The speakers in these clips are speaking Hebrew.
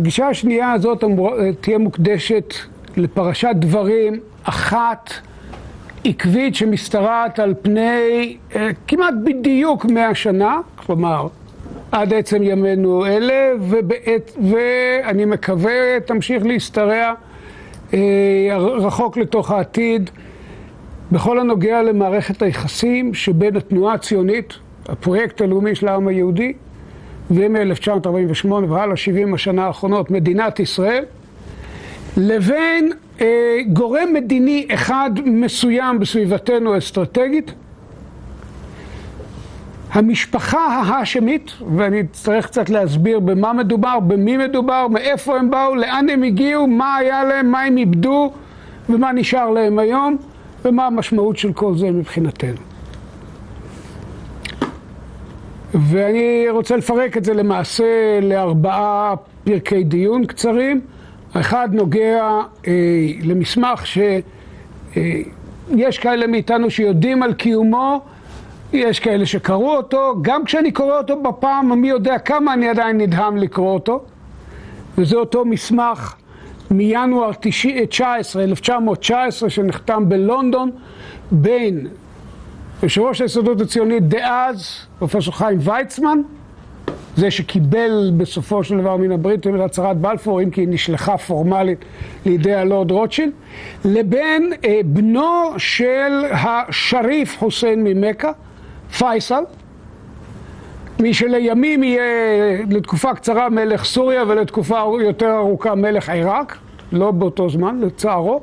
הפגישה השנייה הזאת תהיה מוקדשת לפרשת דברים אחת עקבית שמשתרעת על פני כמעט בדיוק מאה שנה, כלומר עד עצם ימינו אלה, ובעת, ואני מקווה תמשיך להשתרע רחוק לתוך העתיד בכל הנוגע למערכת היחסים שבין התנועה הציונית, הפרויקט הלאומי של העם היהודי, ומ-1948 והלאה 70 השנה האחרונות מדינת ישראל, לבין אה, גורם מדיני אחד מסוים בסביבתנו האסטרטגית, המשפחה ההאשמית, ואני אצטרך קצת להסביר במה מדובר, במי מדובר, מאיפה הם באו, לאן הם הגיעו, מה היה להם, מה הם איבדו ומה נשאר להם היום ומה המשמעות של כל זה מבחינתנו. ואני רוצה לפרק את זה למעשה לארבעה פרקי דיון קצרים. האחד נוגע אה, למסמך שיש אה, כאלה מאיתנו שיודעים על קיומו, יש כאלה שקראו אותו, גם כשאני קורא אותו בפעם, מי יודע כמה אני עדיין נדהם לקרוא אותו. וזה אותו מסמך מינואר 19, 1919, שנחתם בלונדון בין יושב ראש ההסתדרות הציונית דאז, פרופסור חיים ויצמן, זה שקיבל בסופו של דבר מן הבריטים את הצהרת בלפור, אם כי היא נשלחה פורמלית לידי הלורד רוטשילד, לבין אה, בנו של השריף חוסיין ממכה, פייסל, מי שלימים יהיה לתקופה קצרה מלך סוריה ולתקופה יותר ארוכה מלך עיראק, לא באותו זמן, לצערו.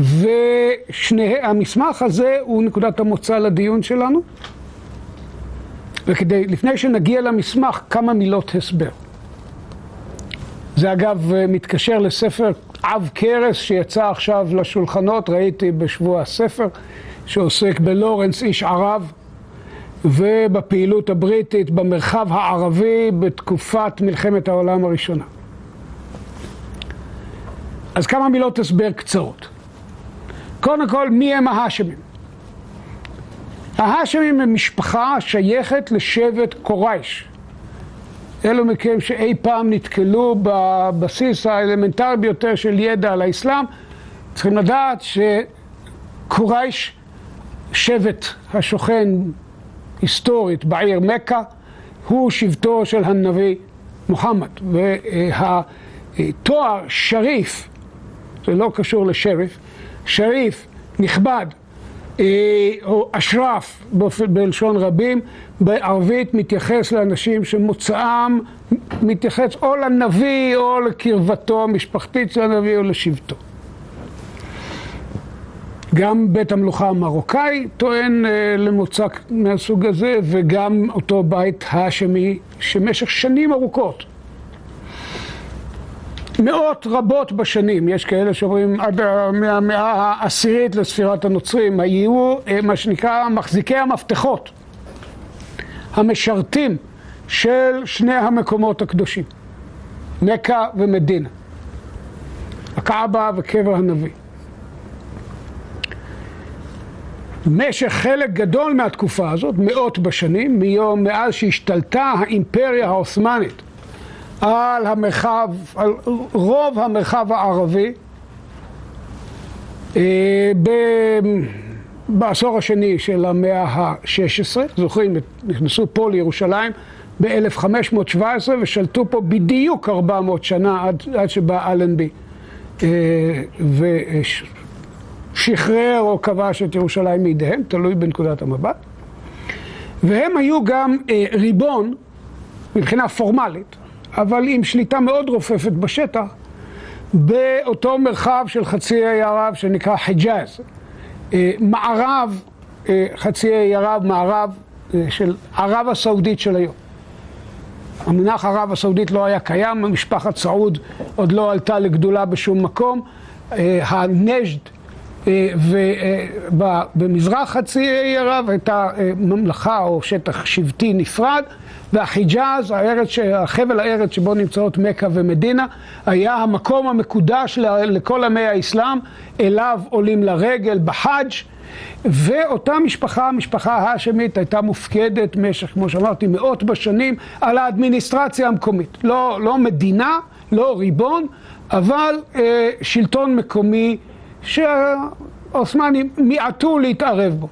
והמסמך הזה הוא נקודת המוצא לדיון שלנו. וכדי, לפני שנגיע למסמך, כמה מילות הסבר. זה אגב מתקשר לספר עב כרס שיצא עכשיו לשולחנות, ראיתי בשבוע הספר, שעוסק בלורנס איש ערב ובפעילות הבריטית במרחב הערבי בתקופת מלחמת העולם הראשונה. אז כמה מילות הסבר קצרות. קודם כל, מי הם ההאשמים? ההאשמים הם משפחה שייכת לשבט קורייש. אלו מכם שאי פעם נתקלו בבסיס האלמנטרי ביותר של ידע על האסלאם, צריכים לדעת שקורייש, שבט השוכן היסטורית בעיר מכה, הוא שבטו של הנביא מוחמד. והתואר שריף, זה לא קשור לשריף, שריף, נכבד, אה, או אשרף בלשון רבים, בערבית מתייחס לאנשים שמוצאם מתייחס או לנביא או לקרבתו המשפחתית של הנביא או לשבטו. גם בית המלוכה המרוקאי טוען אה, למוצא מהסוג הזה, וגם אותו בית האשמי שמשך שנים ארוכות מאות רבות בשנים, יש כאלה שאומרים עד מהמאה העשירית לספירת הנוצרים, היו אה, מה שנקרא מחזיקי המפתחות, המשרתים של שני המקומות הקדושים, מכה ומדינה, הקעבה וקבר הנביא. במשך חלק גדול מהתקופה הזאת, מאות בשנים, מיום מאז שהשתלטה האימפריה העות'מאנית על המרחב, על רוב המרחב הערבי אה, בעשור השני של המאה ה-16, זוכרים, נכנסו פה לירושלים ב-1517 ושלטו פה בדיוק 400 שנה עד, עד שבא אלנבי אה, ושחרר או כבש את ירושלים מידיהם, תלוי בנקודת המבט. והם היו גם אה, ריבון מבחינה פורמלית אבל עם שליטה מאוד רופפת בשטח, באותו מרחב של חצי האי ערב שנקרא חיג'אז. אה, מערב, אה, חצי האי ערב, מערב אה, של ערב הסעודית של היום. המונח ערב הסעודית לא היה קיים, משפחת סעוד עוד לא עלתה לגדולה בשום מקום. הנג'ד ובמזרח חצי האי ערב הייתה ממלכה או שטח שבטי נפרד. והחיג'אז, הארץ, החבל הארץ שבו נמצאות מכה ומדינה, היה המקום המקודש לכל עמי האסלאם, אליו עולים לרגל בחאג' ואותה משפחה, המשפחה האשמית, הייתה מופקדת במשך, כמו שאמרתי, מאות בשנים על האדמיניסטרציה המקומית. לא, לא מדינה, לא ריבון, אבל אה, שלטון מקומי שהעות'מאנים מיעטו להתערב בו.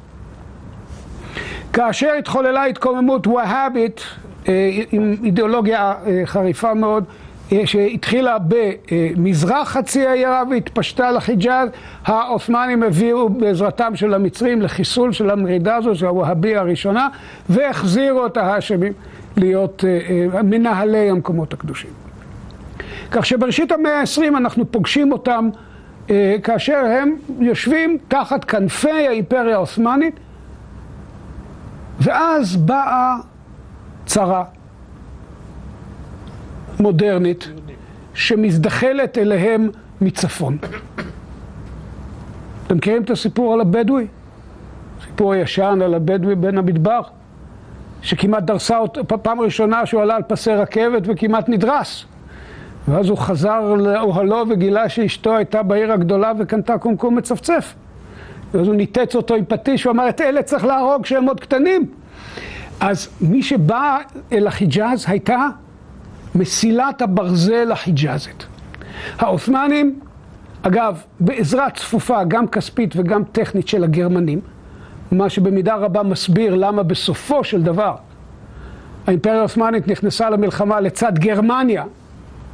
כאשר התחוללה התקוממות והאבית עם אידיאולוגיה אה, חריפה מאוד, אה, שהתחילה במזרח חצי העיירה והתפשטה לחיג'אז, העות'מאנים הביאו בעזרתם של המצרים לחיסול של המרידה הזו, של הווהאביה הראשונה, והחזירו את ההאשמים להיות מנהלי המקומות הקדושים. כך שבראשית המאה ה-20 אנחנו פוגשים אותם כאשר הם יושבים תחת כנפי האימפריה העות'מאנית, ואז באה צרה מודרנית שמזדחלת אליהם מצפון. אתם מכירים את הסיפור על הבדואי? סיפור ישן על הבדואי בין המדבר, שכמעט דרסה אותו, פעם ראשונה שהוא עלה על פסי רכבת וכמעט נדרס. ואז הוא חזר לאוהלו וגילה שאשתו הייתה בעיר הגדולה וקנתה קומקום מצפצף. ואז הוא ניתץ אותו עם פטיש, הוא אמר, את אלה צריך להרוג כשהם עוד קטנים. אז מי שבא אל החיג'אז הייתה מסילת הברזל החיג'אזית. העות'מאנים, אגב, בעזרה צפופה, גם כספית וגם טכנית של הגרמנים, מה שבמידה רבה מסביר למה בסופו של דבר האימפריה העות'מאנית נכנסה למלחמה לצד גרמניה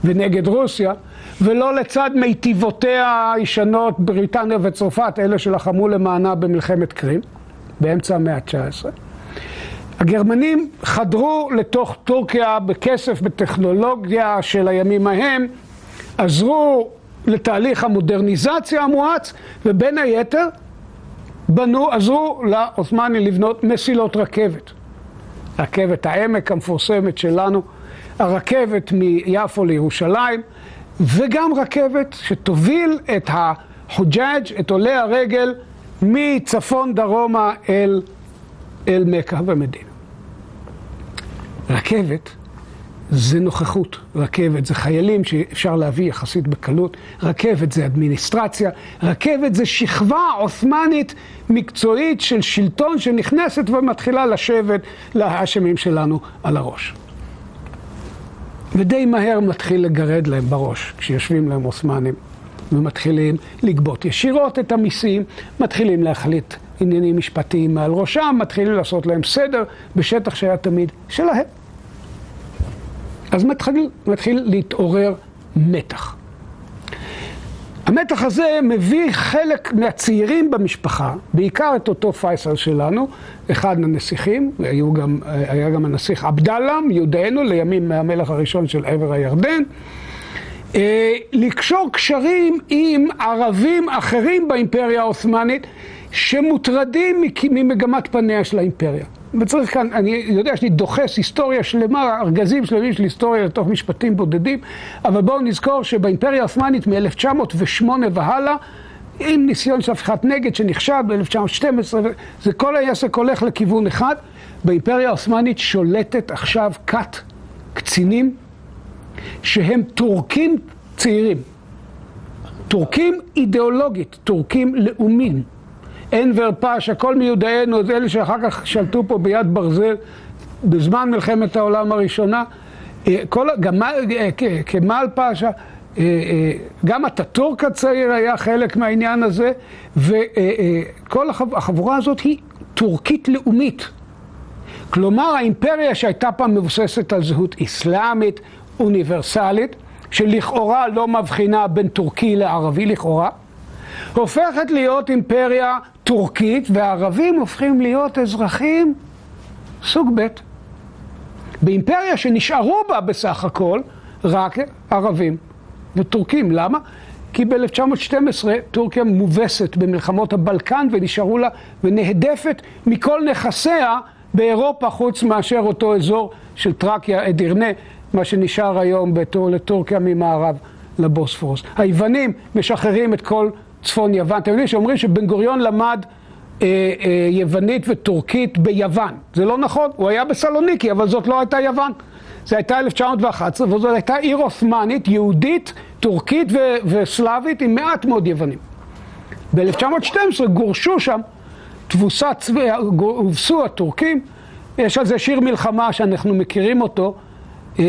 ונגד רוסיה, ולא לצד מיטיבותיה הישנות בריטניה וצרפת, אלה שלחמו למענה במלחמת קרים, באמצע המאה ה-19. הגרמנים חדרו לתוך טורקיה בכסף, בטכנולוגיה של הימים ההם, עזרו לתהליך המודרניזציה המואץ, ובין היתר בנו, עזרו לעות'מאני לבנות מסילות רכבת. רכבת העמק המפורסמת שלנו, הרכבת מיפו לירושלים, וגם רכבת שתוביל את החוג'אג', את עולי הרגל, מצפון דרומה אל אל מכה ומדינה. רכבת זה נוכחות, רכבת זה חיילים שאפשר להביא יחסית בקלות, רכבת זה אדמיניסטרציה, רכבת זה שכבה עות'מאנית מקצועית של שלטון שנכנסת ומתחילה לשבת להאשמים שלנו על הראש. ודי מהר מתחיל לגרד להם בראש כשיושבים להם עות'מאנים ומתחילים לגבות ישירות את המיסים, מתחילים להחליט עניינים משפטיים מעל ראשם, מתחילים לעשות להם סדר בשטח שהיה תמיד שלהם. אז מתחיל, מתחיל להתעורר מתח. המתח הזה מביא חלק מהצעירים במשפחה, בעיקר את אותו פייסל שלנו, אחד הנסיכים, גם, היה גם הנסיך עבדאללה, מיודענו, לימים מהמלך הראשון של עבר הירדן, לקשור קשרים עם ערבים אחרים באימפריה העות'מאנית שמוטרדים ממגמת פניה של האימפריה. וצריך כאן, אני יודע שאני דוחס היסטוריה שלמה, ארגזים שלמים של היסטוריה לתוך משפטים בודדים, אבל בואו נזכור שבאימפריה העות'מאנית מ-1908 והלאה, עם ניסיון של הפיכת נגד שנכשל ב-1912, זה כל העסק הולך לכיוון אחד. באימפריה העות'מאנית שולטת עכשיו כת קצינים שהם טורקים צעירים. טורקים אידיאולוגית, טורקים לאומים. אנבר פאש, הכל מיודענו, אלה שאחר כך שלטו פה ביד ברזל בזמן מלחמת העולם הראשונה. אה, כל, גם אה, כמאל פאשה, אה, גם הטאטורק הצעיר היה חלק מהעניין הזה, וכל החבורה הזאת היא טורקית לאומית. כלומר, האימפריה שהייתה פעם מבוססת על זהות אסלאמית, אוניברסלית, שלכאורה לא מבחינה בין טורקי לערבי לכאורה, הופכת להיות אימפריה טורקית, והערבים הופכים להיות אזרחים סוג ב'. באימפריה שנשארו בה בסך הכל רק ערבים וטורקים. למה? כי ב-1912 טורקיה מובסת במלחמות הבלקן ונשארו לה ונהדפת מכל נכסיה באירופה חוץ מאשר אותו אזור של טרקיה, אדירנה, מה שנשאר היום בתור לטורקיה ממערב לבוספורוס. היוונים משחררים את כל צפון יוון. אתם יודעים שאומרים שבן גוריון למד אה, אה, יוונית וטורקית ביוון. זה לא נכון, הוא היה בסלוניקי, אבל זאת לא הייתה יוון. זה הייתה 1911, וזאת הייתה עיר עות'מאנית, יהודית, טורקית ו- וסלאבית עם מעט מאוד יוונים. ב-1912 גורשו שם תבוסה, הובסו הטורקים, יש על זה שיר מלחמה שאנחנו מכירים אותו,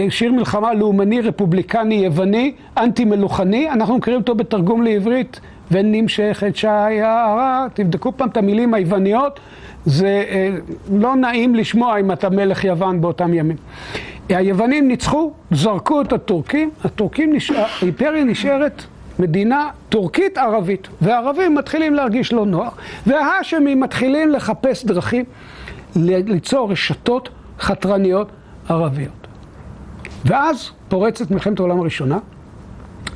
שיר מלחמה לאומני, רפובליקני, יווני, אנטי מלוכני, אנחנו מכירים אותו בתרגום לעברית, ונמשכת שיירה, תבדקו פעם את המילים היווניות, זה אה, לא נעים לשמוע אם אתה מלך יוון באותם ימים. היוונים ניצחו, זרקו את הטורקים, הטורקים נשאר, האימפריה נשארת מדינה טורקית ערבית, והערבים מתחילים להרגיש לא נוח, והאשמים מתחילים לחפש דרכים ליצור רשתות חתרניות ערביות. ואז פורצת מלחמת העולם הראשונה,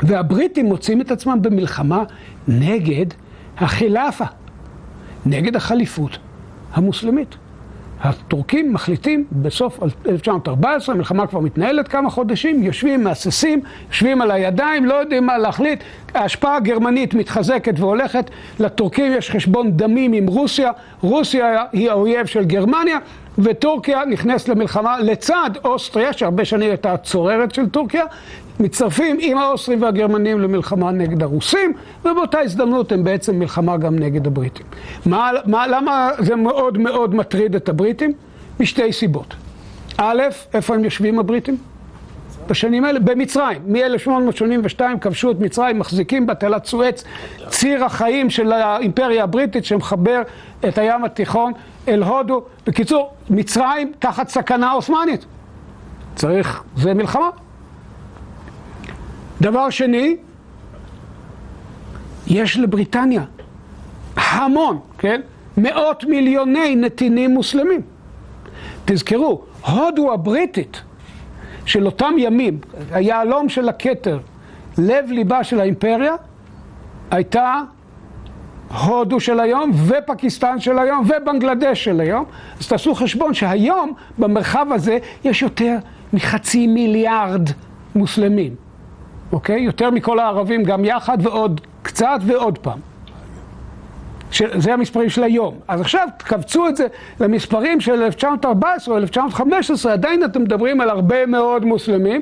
והבריטים מוצאים את עצמם במלחמה נגד החילאפה, נגד החליפות המוסלמית. הטורקים מחליטים בסוף 1914, המלחמה כבר מתנהלת כמה חודשים, יושבים, מהססים, יושבים על הידיים, לא יודעים מה להחליט. ההשפעה הגרמנית מתחזקת והולכת, לטורקים יש חשבון דמים עם רוסיה, רוסיה היא האויב של גרמניה, וטורקיה נכנסת למלחמה לצד אוסטריה, שהרבה שנים הייתה הצוררת של טורקיה, מצטרפים עם האוסטרים והגרמנים למלחמה נגד הרוסים, ובאותה הזדמנות הם בעצם מלחמה גם נגד הבריטים. מה, מה, למה זה מאוד מאוד מטריד את הבריטים? משתי סיבות. א', איפה הם יושבים הבריטים? בשנים האלה, במצרים. מ-1882 כבשו את מצרים, מחזיקים בתעלת סואץ, ציר החיים של האימפריה הבריטית שמחבר את הים התיכון אל הודו. בקיצור, מצרים תחת סכנה עות'מאנית. צריך, זה מלחמה. דבר שני, יש לבריטניה המון, כן? מאות מיליוני נתינים מוסלמים. תזכרו, הודו הבריטית של אותם ימים, היהלום של הכתר, לב ליבה של האימפריה, הייתה הודו של היום ופקיסטן של היום ובנגלדש של היום. אז תעשו חשבון שהיום במרחב הזה יש יותר מחצי מיליארד מוסלמים. אוקיי? יותר מכל הערבים גם יחד ועוד קצת ועוד פעם. זה המספרים של היום. אז עכשיו תקבצו את זה למספרים של 1914 או 1915, עדיין אתם מדברים על הרבה מאוד מוסלמים,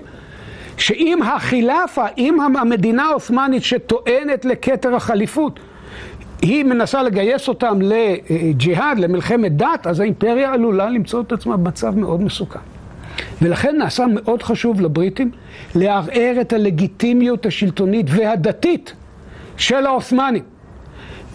שאם החילאפה, אם המדינה העות'מאנית שטוענת לכתר החליפות, היא מנסה לגייס אותם לג'יהאד, למלחמת דת, אז האימפריה עלולה למצוא את עצמה במצב מאוד מסוכן. ולכן נעשה מאוד חשוב לבריטים לערער את הלגיטימיות השלטונית והדתית של העות'מאנים.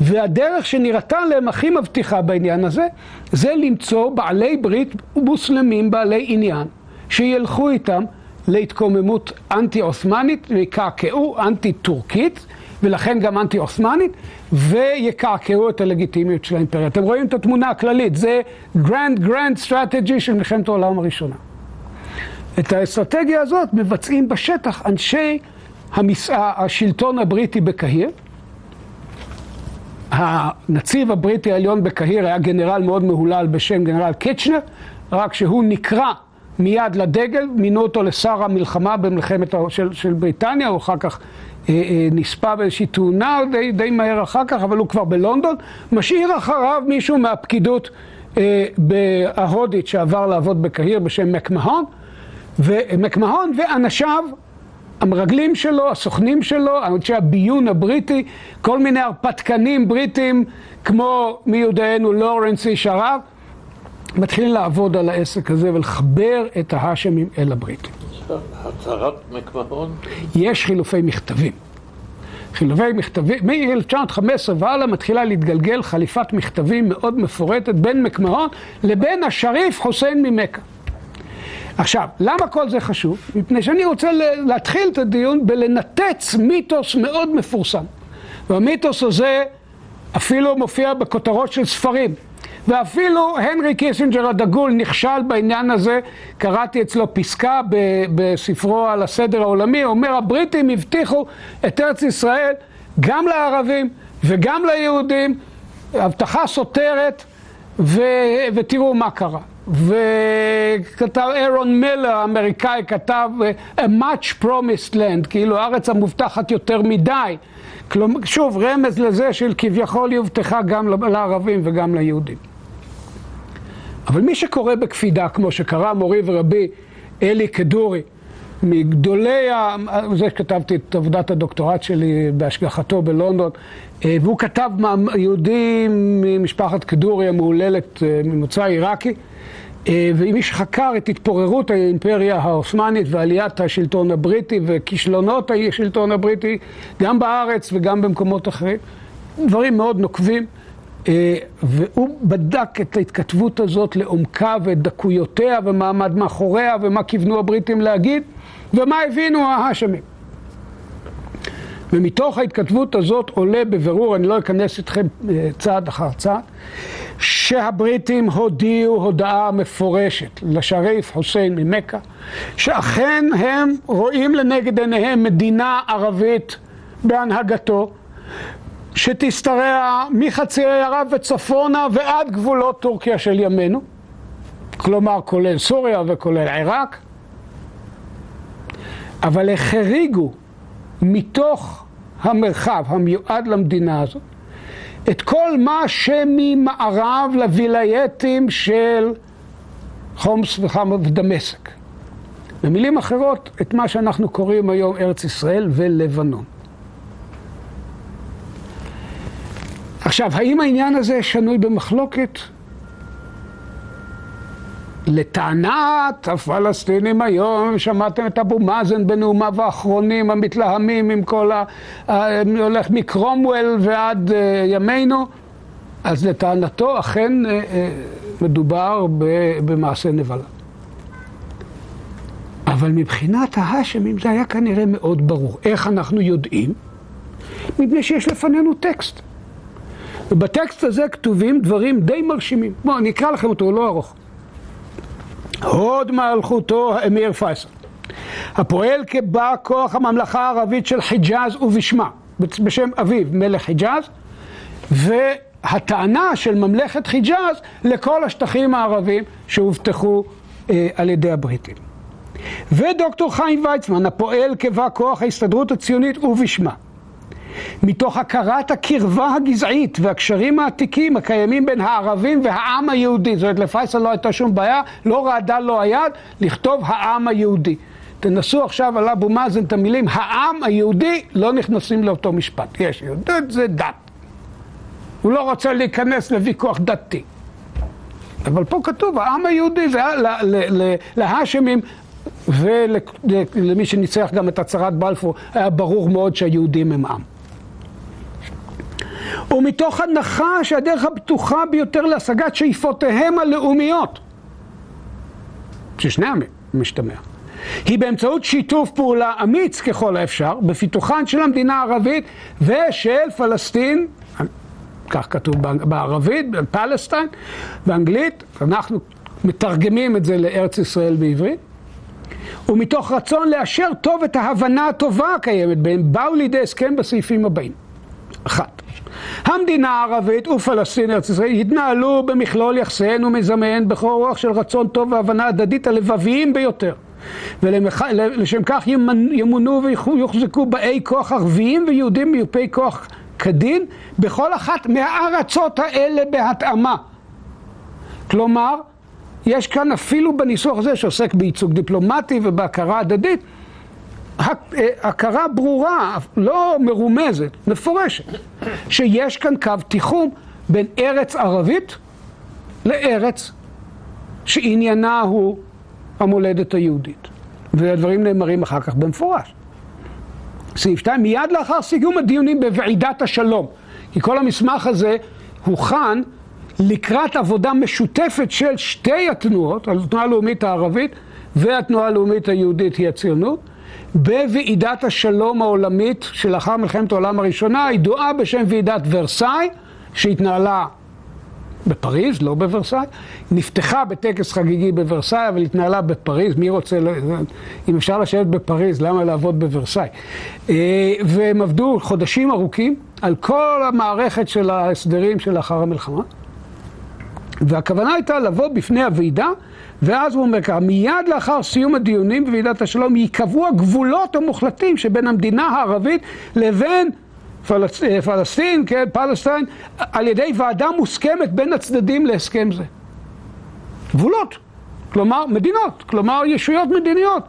והדרך שנראתה להם הכי מבטיחה בעניין הזה, זה למצוא בעלי ברית מוסלמים בעלי עניין, שילכו איתם להתקוממות אנטי-עות'מאנית ויקעקעו אנטי-טורקית, ולכן גם אנטי-עות'מאנית, ויקעקעו את הלגיטימיות של האימפריה. אתם רואים את התמונה הכללית, זה grand grand strategy של מלחמת העולם הראשונה. את האסטרטגיה הזאת מבצעים בשטח אנשי המס... השלטון הבריטי בקהיר. הנציב הבריטי העליון בקהיר היה גנרל מאוד מהולל בשם גנרל קיצ'נר, רק שהוא נקרא מיד לדגל, מינו אותו לשר המלחמה במלחמת של, של בריטניה, הוא אחר כך נספה באיזושהי תאונה די, די מהר אחר כך, אבל הוא כבר בלונדון, משאיר אחריו מישהו מהפקידות אה, ההודית שעבר לעבוד בקהיר בשם מקמהון. ומקמהון ואנשיו, המרגלים שלו, הסוכנים שלו, אנשי הביון הבריטי, כל מיני הרפתקנים בריטים כמו מיודענו לורנס איש ערב, מתחילים לעבוד על העסק הזה ולחבר את ההאשמים אל הבריטים. הצהרת מקמהון? יש חילופי מכתבים. חילופי מכתבים, מ-1915 והלאה מתחילה להתגלגל חליפת מכתבים מאוד מפורטת בין מקמהון לבין השריף חוסיין ממכה. עכשיו, למה כל זה חשוב? מפני שאני רוצה להתחיל את הדיון בלנתץ מיתוס מאוד מפורסם. והמיתוס הזה אפילו מופיע בכותרות של ספרים. ואפילו הנרי קיסינג'ר הדגול נכשל בעניין הזה, קראתי אצלו פסקה בספרו על הסדר העולמי, הוא אומר הבריטים הבטיחו את ארץ ישראל גם לערבים וגם ליהודים, הבטחה סותרת ו... ותראו מה קרה. וכתב אירון מילר האמריקאי כתב a much promised land, כאילו הארץ המובטחת יותר מדי. כלומר, שוב, רמז לזה של כביכול היא הובטחה גם לערבים וגם ליהודים. אבל מי שקורא בקפידה, כמו שקרא מורי ורבי אלי כדורי, מגדולי, זה שכתבתי את עבודת הדוקטורט שלי בהשגחתו בלונדון, אה, והוא כתב יהודי ממשפחת כדורי המהוללת אה, ממוצא עיראקי, אה, ומי שחקר את התפוררות האימפריה העות'מאנית ועליית השלטון הבריטי וכישלונות השלטון הבריטי גם בארץ וגם במקומות אחרים, דברים מאוד נוקבים. והוא בדק את ההתכתבות הזאת לעומקה ואת דקויותיה ומה עמד מאחוריה ומה כיוונו הבריטים להגיד ומה הבינו ההאשמים. ומתוך ההתכתבות הזאת עולה בבירור, אני לא אכנס אתכם אה, צעד אחר צעד, שהבריטים הודיעו הודעה מפורשת לשריף חוסיין ממכה, שאכן הם רואים לנגד עיניהם מדינה ערבית בהנהגתו, שתשתרע מחצי ערב וצפונה ועד גבולות טורקיה של ימינו, כלומר כולל סוריה וכולל עיראק, אבל החריגו מתוך המרחב המיועד למדינה הזאת את כל מה שממערב לווילייטים של חומס ודמשק. במילים אחרות, את מה שאנחנו קוראים היום ארץ ישראל ולבנון. עכשיו, האם העניין הזה שנוי במחלוקת? לטענת הפלסטינים היום, שמעתם את אבו מאזן בנאומיו האחרונים המתלהמים עם כל ה... הולך מקרומוול ועד אה, ימינו, אז לטענתו אכן אה, אה, מדובר במעשה נבלה. אבל מבחינת ההאשמים זה היה כנראה מאוד ברור. איך אנחנו יודעים? מפני שיש לפנינו טקסט. ובטקסט הזה כתובים דברים די מרשימים. בואו, אני אקרא לכם אותו, הוא לא ארוך. הוד מלכותו האמיר פייסל, הפועל כבא כוח הממלכה הערבית של חיג'אז ובשמה, בשם אביו, מלך חיג'אז, והטענה של ממלכת חיג'אז לכל השטחים הערבים שהובטחו אה, על ידי הבריטים. ודוקטור חיים ויצמן, הפועל כבא כוח ההסתדרות הציונית ובשמה. מתוך הכרת הקרבה הגזעית והקשרים העתיקים הקיימים בין הערבים והעם היהודי. זאת אומרת, לפייסל לא הייתה שום בעיה, לא רעדה לו היד לכתוב העם היהודי. תנסו עכשיו על אבו מאזן את המילים העם היהודי, לא נכנסים לאותו משפט. יש יהודית זה דת. הוא לא רוצה להיכנס לוויכוח דתי. אבל פה כתוב, העם היהודי זה להאשמים ולמי שניצח גם את הצהרת בלפור, היה ברור מאוד שהיהודים הם עם. ומתוך הנחה שהדרך הבטוחה ביותר להשגת שאיפותיהם הלאומיות, ששני עמים משתמע, היא באמצעות שיתוף פעולה אמיץ ככל האפשר בפיתוחן של המדינה הערבית ושל פלסטין, כך כתוב בערבית, פלסטיין, באנגלית, אנחנו מתרגמים את זה לארץ ישראל בעברית, ומתוך רצון לאשר טוב את ההבנה הטובה הקיימת בהם, באו לידי הסכם בסעיפים הבאים. אחת, המדינה הערבית ופלסטין ארץ ישראל התנהלו במכלול יחסיהן ומזמיהן בכל רוח של רצון טוב והבנה הדדית הלבביים ביותר. ולשם כך ימונו ויוחזקו באי כוח ערביים ויהודים מיופי כוח כדין בכל אחת מהארצות האלה בהתאמה. כלומר, יש כאן אפילו בניסוח הזה שעוסק בייצוג דיפלומטי ובהכרה הדדית, הכרה ברורה, לא מרומזת, מפורשת, שיש כאן קו תיחום בין ארץ ערבית לארץ שעניינה הוא המולדת היהודית. והדברים נאמרים אחר כך במפורש. סעיף 2, מיד לאחר סיום הדיונים בוועידת השלום, כי כל המסמך הזה הוכן לקראת עבודה משותפת של שתי התנועות, התנועה הלאומית הערבית והתנועה הלאומית היהודית היא הציונות, בוועידת השלום העולמית שלאחר מלחמת העולם הראשונה, הידועה בשם ועידת ורסאי, שהתנהלה בפריז, לא בוורסאי, נפתחה בטקס חגיגי בוורסאי, אבל התנהלה בפריז, מי רוצה, אם אפשר לשבת בפריז, למה לעבוד בוורסאי? אה, והם עבדו חודשים ארוכים על כל המערכת של ההסדרים שלאחר המלחמה, והכוונה הייתה לבוא בפני הוועידה ואז הוא אומר ככה, מיד לאחר סיום הדיונים בוועידת השלום ייקבעו הגבולות המוחלטים שבין המדינה הערבית לבין פלס, אה, פלסטין, כן, פלסטיין, על ידי ועדה מוסכמת בין הצדדים להסכם זה. גבולות, כלומר מדינות, כלומר ישויות מדיניות.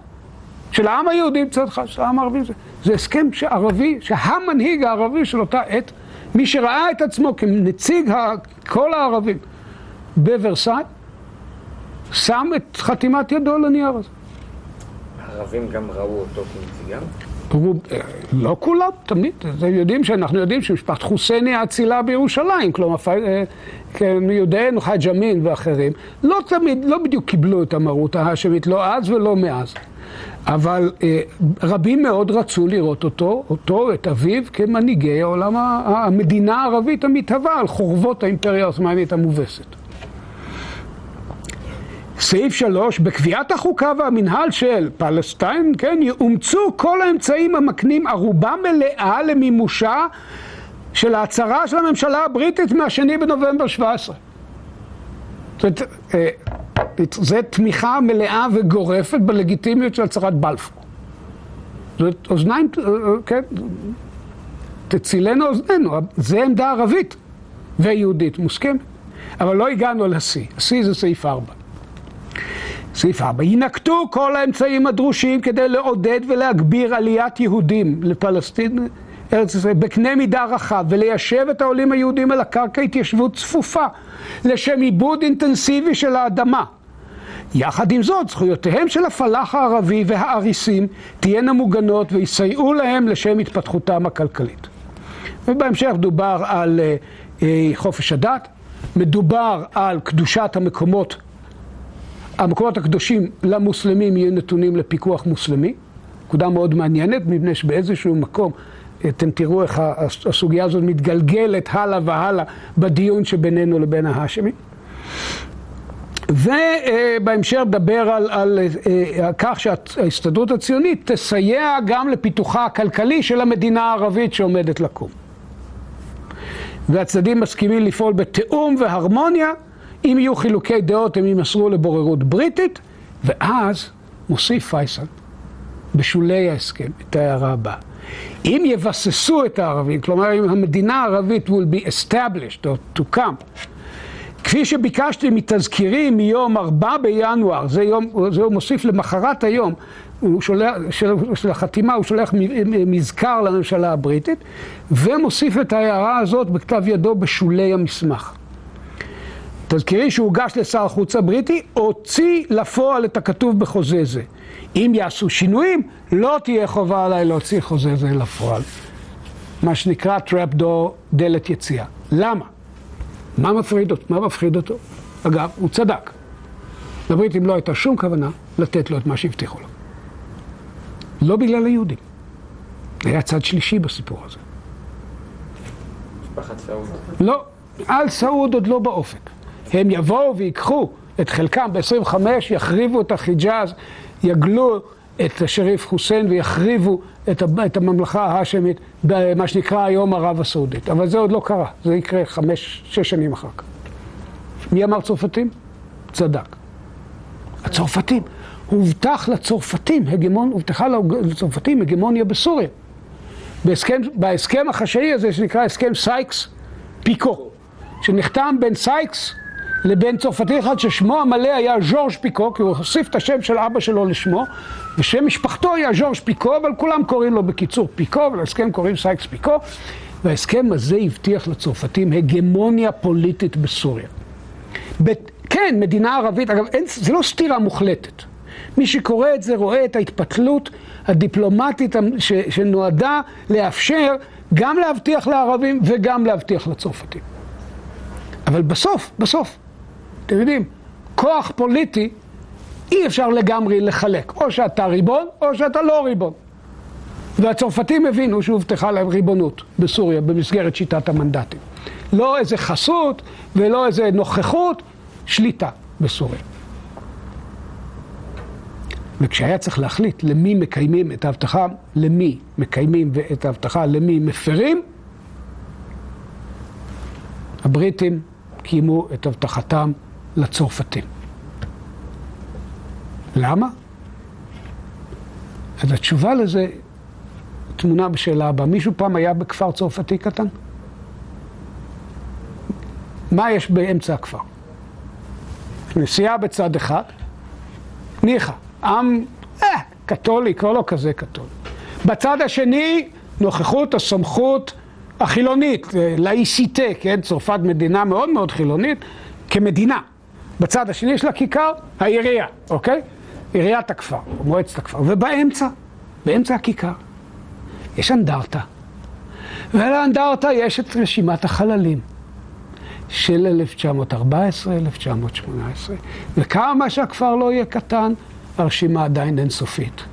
של העם היהודי מצד אחד, של העם הערבי. זה, זה הסכם ערבי, שהמנהיג הערבי של אותה עת, מי שראה את עצמו כנציג כל הערבים בוורסאי, שם את חתימת ידו על הנייר הזה. הערבים גם ראו אותו כנציגם? אה, לא כולם, תמיד. יודעים שאנחנו יודעים שמשפחת חוסייני האצילה בירושלים, כלומר, אה, כן, יודענו חאג' אמין ואחרים, לא תמיד, לא בדיוק קיבלו את המרות ההאשמית, לא אז ולא מאז. אבל אה, רבים מאוד רצו לראות אותו, אותו, את אביו, כמנהיגי העולם, המדינה הערבית המתהווה על חורבות האימפריה העות'מאנית המובסת. סעיף שלוש, בקביעת החוקה והמנהל של פלסטיין, כן, יאומצו כל האמצעים המקנים ערובה מלאה למימושה של ההצהרה של הממשלה הבריטית מהשני בנובמבר 17. זאת אה, זה תמיכה מלאה וגורפת בלגיטימיות של הצהרת בלפור. זאת אוזניים, אה, כן, תצילנו אוזנינו, זה עמדה ערבית ויהודית מוסכמת. אבל לא הגענו לשיא, השיא זה סעיף 4. סעיף 4, יינקטו כל האמצעים הדרושים כדי לעודד ולהגביר עליית יהודים לפלסטין, ארץ ישראל, בקנה מידה רחב, וליישב את העולים היהודים על הקרקע התיישבות צפופה, לשם עיבוד אינטנסיבי של האדמה. יחד עם זאת, זכויותיהם של הפלאח הערבי והאריסים תהיינה מוגנות ויסייעו להם לשם התפתחותם הכלכלית. ובהמשך דובר על uh, uh, חופש הדת, מדובר על קדושת המקומות המקומות הקדושים למוסלמים יהיו נתונים לפיקוח מוסלמי, נקודה מאוד מעניינת, מפני שבאיזשהו מקום אתם תראו איך הסוגיה הזאת מתגלגלת הלאה והלאה בדיון שבינינו לבין ההאשמים. ובהמשך נדבר על, על, על כך שההסתדרות הציונית תסייע גם לפיתוחה הכלכלי של המדינה הערבית שעומדת לקום. והצדדים מסכימים לפעול בתיאום והרמוניה אם יהיו חילוקי דעות הם יימסרו לבוררות בריטית, ואז מוסיף פייסל בשולי ההסכם את ההערה הבאה. אם יבססו את הערבים, כלומר אם המדינה הערבית will be established או תוקם, כפי שביקשתי מתזכירים מיום 4 בינואר, זה, יום, זה הוא מוסיף למחרת היום, הוא שולח, של, של החתימה הוא שולח מזכר לממשלה הבריטית, ומוסיף את ההערה הזאת בכתב ידו בשולי המסמך. תזכירי שהוגש לשר החוץ הבריטי, הוציא לפועל את הכתוב בחוזה זה. אם יעשו שינויים, לא תהיה חובה עליי להוציא חוזה זה לפועל. מה שנקרא trap door, דלת יציאה. למה? מה מפחיד אותו? מה מפחיד אותו? אגב, הוא צדק. לבריטים לא הייתה שום כוונה לתת לו את מה שהבטיחו לו. לא בגלל היהודים. היה צד שלישי בסיפור הזה. משפחת סעוד. לא, על סעוד עוד לא באופק. הם יבואו ויקחו את חלקם ב-25, יחריבו את החיג'אז, יגלו את השריף חוסיין ויחריבו את, את הממלכה ההאשמית במה שנקרא היום ערב הסעודית. אבל זה עוד לא קרה, זה יקרה חמש, שש שנים אחר כך. מי אמר צרפתים? צדק. הצרפתים. הובטח לצרפתים, הגמון, הובטחה לצרפתים הגמוניה בסוריה. בהסכם, בהסכם החשאי הזה שנקרא הסכם סייקס פיקו, שנחתם בין סייקס לבין צרפתי אחד ששמו המלא היה ז'ורג' פיקו, כי הוא הוסיף את השם של אבא שלו לשמו, ושם משפחתו היה ז'ורג' פיקו, אבל כולם קוראים לו בקיצור פיקו, ולהסכם קוראים סייקס פיקו, וההסכם הזה הבטיח לצרפתים הגמוניה פוליטית בסוריה. ב- כן, מדינה ערבית, אגב, אין, זה לא סתירה מוחלטת. מי שקורא את זה רואה את ההתפתלות הדיפלומטית ש, שנועדה לאפשר גם להבטיח לערבים וגם להבטיח לצרפתים. אבל בסוף, בסוף, אתם יודעים, כוח פוליטי אי אפשר לגמרי לחלק. או שאתה ריבון, או שאתה לא ריבון. והצרפתים הבינו שהובטחה להם ריבונות בסוריה במסגרת שיטת המנדטים. לא איזה חסות ולא איזה נוכחות, שליטה בסוריה. וכשהיה צריך להחליט למי מקיימים את ההבטחה, למי מקיימים את ההבטחה, למי מפרים, הבריטים קיימו את הבטחתם לצרפתים. למה? אז התשובה לזה תמונה בשאלה הבאה. מישהו פעם היה בכפר צרפתי קטן? מה יש באמצע הכפר? נסיעה בצד אחד, ניחא, עם, אה, קתולי, כבר לא כזה קתולי. בצד השני, נוכחות הסמכות החילונית, לאיסיטה, כן? צרפת מדינה מאוד מאוד חילונית, כמדינה. בצד השני יש לה כיכר, העירייה, אוקיי? עיריית הכפר, מועצת הכפר. ובאמצע, באמצע הכיכר, יש אנדרטה. ועל האנדרטה יש את רשימת החללים של 1914, 1918. וכמה שהכפר לא יהיה קטן, הרשימה עדיין אינסופית.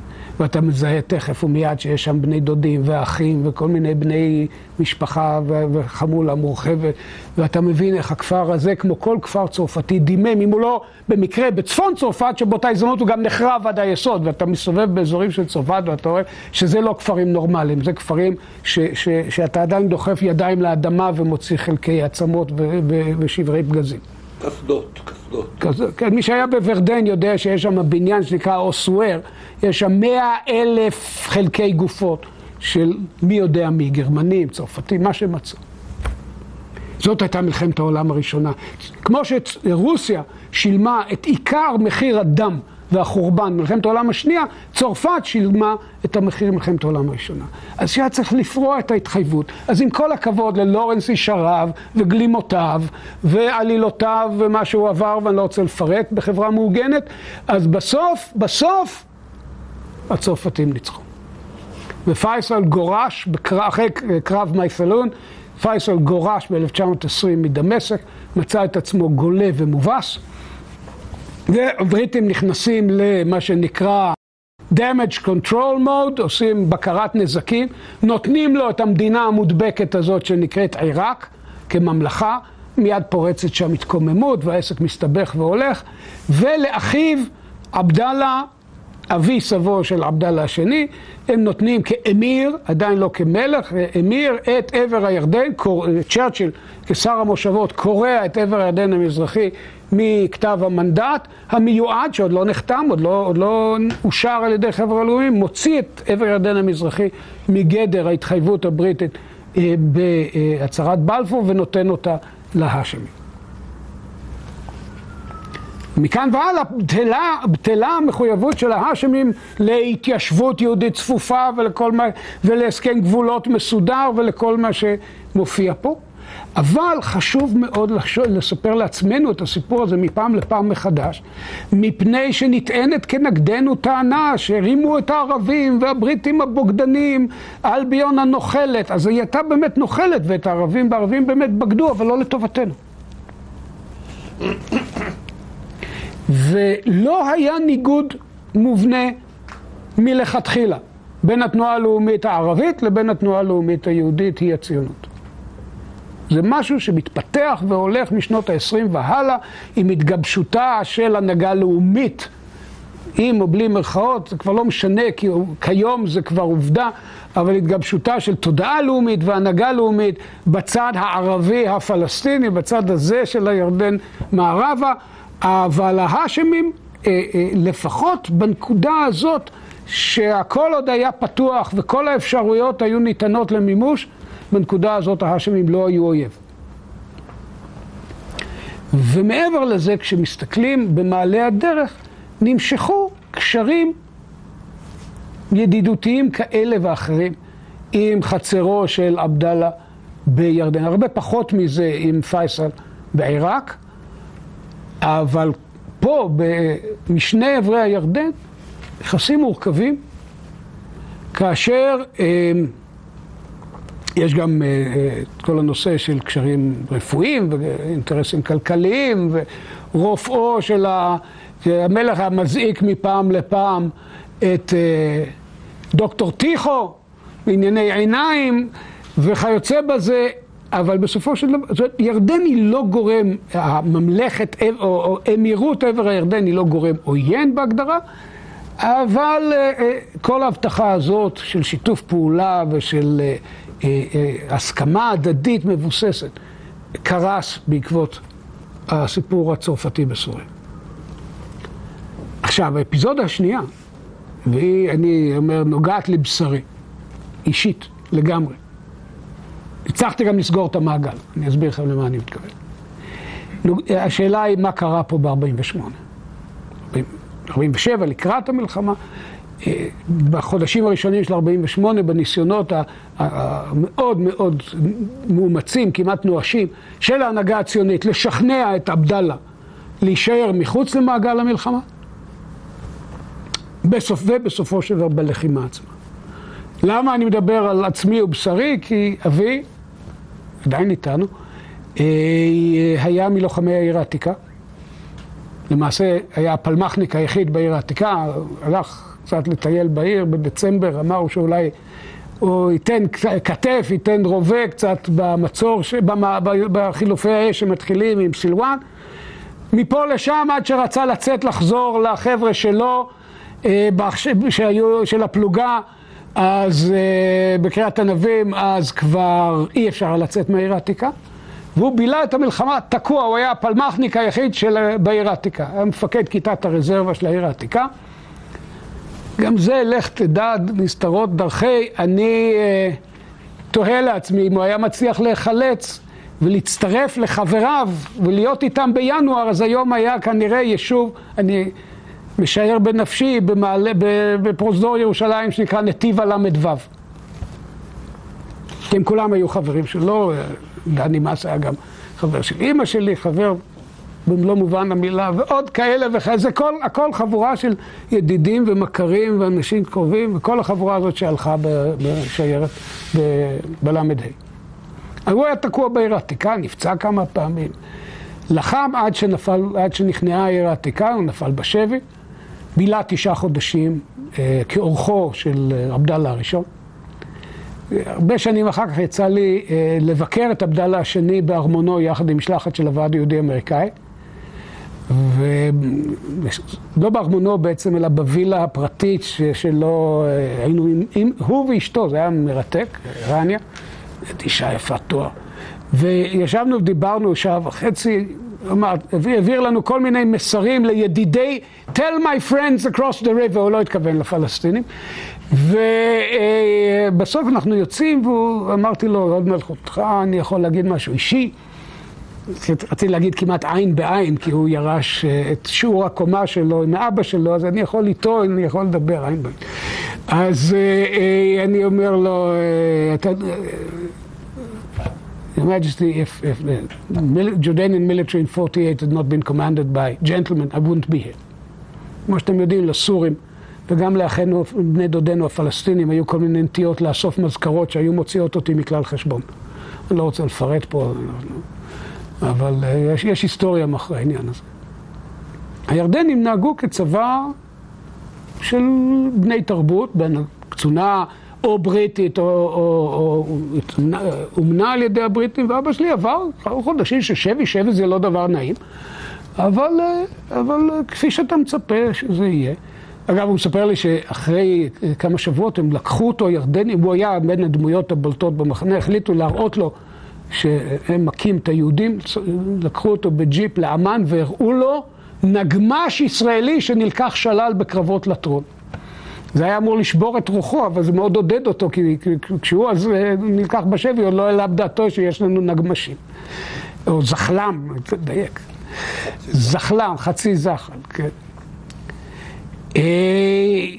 ואתה מזהה תכף ומיד שיש שם בני דודים ואחים וכל מיני בני משפחה וחמולה מורחבת, ואתה מבין איך הכפר הזה, כמו כל כפר צרפתי, דימם, אם הוא לא במקרה בצפון צרפת, שבאותה הזדמנות הוא גם נחרב עד היסוד, ואתה מסתובב באזורים של צרפת ואתה רואה שזה לא כפרים נורמליים, זה כפרים ש, ש, שאתה עדיין דוחף ידיים לאדמה ומוציא חלקי עצמות ושברי פגזים. קסדות, קסדות. כן, מי שהיה בוורדן יודע שיש שם בניין שנקרא אוסוור, יש שם מאה אלף חלקי גופות של מי יודע מי, גרמנים, צרפתים, מה שמצאו. זאת הייתה מלחמת העולם הראשונה. כמו שרוסיה שילמה את עיקר מחיר הדם והחורבן במלחמת העולם השנייה, צרפת שילמה את המחיר במלחמת העולם הראשונה. אז שהיה צריך לפרוע את ההתחייבות. אז עם כל הכבוד ללורנס איש הרב וגלימותיו ועלילותיו ומה שהוא עבר, ואני לא רוצה לפרט, בחברה מאוגנת, אז בסוף, בסוף, הצרפתים ניצחו. ופייסל גורש, בקר... אחרי קרב מייפלון, פייסל גורש ב-1920 מדמשק, מצא את עצמו גולה ומובס. והבריטים נכנסים למה שנקרא damage control mode, עושים בקרת נזקים, נותנים לו את המדינה המודבקת הזאת שנקראת עיראק כממלכה, מיד פורצת שם התקוממות והעסק מסתבך והולך, ולאחיו עבדאללה, אבי סבו של עבדאללה השני, הם נותנים כאמיר, עדיין לא כמלך, אמיר את עבר הירדן, צ'רצ'יל כשר המושבות קורע את עבר הירדן המזרחי מכתב המנדט המיועד, שעוד לא נחתם, עוד לא, עוד לא אושר על ידי חבר הלאומים, מוציא את עבר הירדן המזרחי מגדר ההתחייבות הבריטית אה, בהצהרת בלפור ונותן אותה להאשמים. מכאן והלאה בטלה, בטלה המחויבות של ההאשמים להתיישבות יהודית צפופה ולכל מה, ולהסכם גבולות מסודר ולכל מה שמופיע פה. אבל חשוב מאוד לחשוב, לספר לעצמנו את הסיפור הזה מפעם לפעם מחדש, מפני שנטענת כנגדנו טענה שהרימו את הערבים והבריטים הבוגדנים, אלביון הנוכלת, אז היא הייתה באמת נוכלת ואת הערבים והערבים באמת בגדו, אבל לא לטובתנו. ולא היה ניגוד מובנה מלכתחילה בין התנועה הלאומית הערבית לבין התנועה הלאומית היהודית, היא הציונות. זה משהו שמתפתח והולך משנות ה-20 והלאה עם התגבשותה של הנהגה לאומית, עם או בלי מירכאות, זה כבר לא משנה, כי כיום זה כבר עובדה, אבל התגבשותה של תודעה לאומית והנהגה לאומית בצד הערבי הפלסטיני, בצד הזה של הירדן מערבה, אבל ההאשמים, אה, אה, לפחות בנקודה הזאת, שהכל עוד היה פתוח וכל האפשרויות היו ניתנות למימוש, בנקודה הזאת ההאשמים לא היו אויב. ומעבר לזה, כשמסתכלים במעלה הדרך, נמשכו קשרים ידידותיים כאלה ואחרים עם חצרו של עבדאללה בירדן. הרבה פחות מזה עם פייסל בעיראק, אבל פה, משני עברי הירדן, יחסים מורכבים, כאשר אה, יש גם אה, את כל הנושא של קשרים רפואיים ואינטרסים כלכליים ורופאו של המלך המזעיק מפעם לפעם את אה, דוקטור טיחו בענייני עיניים וכיוצא בזה, אבל בסופו של דבר, ירדן היא לא גורם, הממלכת או, או אמירות עבר הירדן היא לא גורם עוין בהגדרה, אבל אה, כל ההבטחה הזאת של שיתוף פעולה ושל אה, אה, הסכמה הדדית מבוססת קרס בעקבות הסיפור הצרפתי בסוריה. עכשיו, האפיזודה השנייה, והיא, אני אומר, נוגעת לבשרי, אישית, לגמרי. הצלחתי גם לסגור את המעגל, אני אסביר לכם למה אני מתכוון. השאלה היא מה קרה פה ב-48. 47, לקראת המלחמה, בחודשים הראשונים של 48, בניסיונות המאוד מאוד מאומצים, כמעט נואשים, של ההנהגה הציונית לשכנע את עבדאללה להישאר מחוץ למעגל המלחמה, בסוף, ובסופו של דבר בלחימה עצמה. למה אני מדבר על עצמי ובשרי? כי אבי, עדיין איתנו, אה, היה מלוחמי העיר העתיקה. למעשה היה הפלמחניק היחיד בעיר העתיקה, הלך קצת לטייל בעיר בדצמבר, אמר שאולי הוא ייתן כתף, ייתן רובה קצת במצור, בחילופי האש שמתחילים עם סילואן. מפה לשם עד שרצה לצאת לחזור לחבר'ה שלו, אה, שהיו, של הפלוגה, אז אה, בקריאת ענבים, אז כבר אי אפשר לצאת מהעיר העתיקה. והוא בילה את המלחמה תקוע, הוא היה הפלמחניק היחיד של בעיר העתיקה, היה מפקד כיתת הרזרבה של העיר העתיקה. גם זה, לך תדע, נסתרות דרכי. אני אה, תוהה לעצמי אם הוא היה מצליח להיחלץ ולהצטרף לחבריו ולהיות איתם בינואר, אז היום היה כנראה יישוב, אני משער בנפשי, במעלה, בפרוזדור ירושלים שנקרא נתיב הל"ו. כי הם כולם היו חברים שלו, דני מס היה גם חבר של אימא שלי, חבר במלוא מובן המילה, ועוד כאלה וכאלה, זה כל, הכל חבורה של ידידים ומכרים ואנשים קרובים, וכל החבורה הזאת שהלכה בשיירת בל"ה. הוא היה תקוע בעיר העתיקה, נפצע כמה פעמים, לחם עד שנפל, עד שנכנעה העיר העתיקה, הוא נפל בשבי, בילה תשעה חודשים אה, כאורחו של אה, עבדאללה הראשון. הרבה שנים אחר כך יצא לי אה, לבקר את עבדאללה השני בארמונו יחד עם משלחת של הוועד היהודי האמריקאי. ולא בארמונו בעצם, אלא בווילה הפרטית שלו, אה, היינו עם, עם הוא ואשתו, זה היה מרתק, רניה, אישה יפת תואר. וישבנו ודיברנו שעה וחצי, העביר לנו כל מיני מסרים לידידי, tell my friends across the river, הוא לא התכוון לפלסטינים. ובסוף אנחנו יוצאים, ואמרתי לו, עוד מלכותך, אני יכול להגיד משהו אישי. רציתי להגיד כמעט עין בעין, כי הוא ירש אה, את שיעור הקומה שלו עם אבא שלו, אז אני יכול איתו, אני יכול לדבר עין בעין. אז אה, אה, אני אומר לו. Your Majesty, if, if the Jordanian military in 48 had not been commanded by gentlemen, I wouldn't be here. כמו שאתם יודעים, לסורים וגם לאחינו, בני דודינו הפלסטינים, היו כל מיני נטיות לאסוף מזכרות שהיו מוציאות אותי מכלל חשבון. אני לא רוצה לפרט פה, אבל אה, יש, יש היסטוריה מאחורי העניין הזה. הירדנים נהגו כצבא של בני תרבות, בין קצונה או בריטית או, או, או אומנה על ידי הבריטים, ואבא שלי עבר חודשים ששבי, שבי זה לא דבר נעים, אבל, אה, אבל אה, כפי שאתה מצפה שזה יהיה. אגב, הוא מספר לי שאחרי כמה שבועות הם לקחו אותו, הירדנים, הוא היה בין הדמויות הבולטות במחנה, החליטו להראות לו שהם מכים את היהודים, לקחו אותו בג'יפ לאמן והראו לו נגמש ישראלי שנלקח שלל בקרבות לטרון. זה היה אמור לשבור את רוחו, אבל זה מאוד עודד אותו, כי כשהוא אז אה, נלקח בשבי, עוד לא העלה בדעתו שיש לנו נגמשים. או זחלם, תדייק. זחלם, חצי זחל, כן. אה,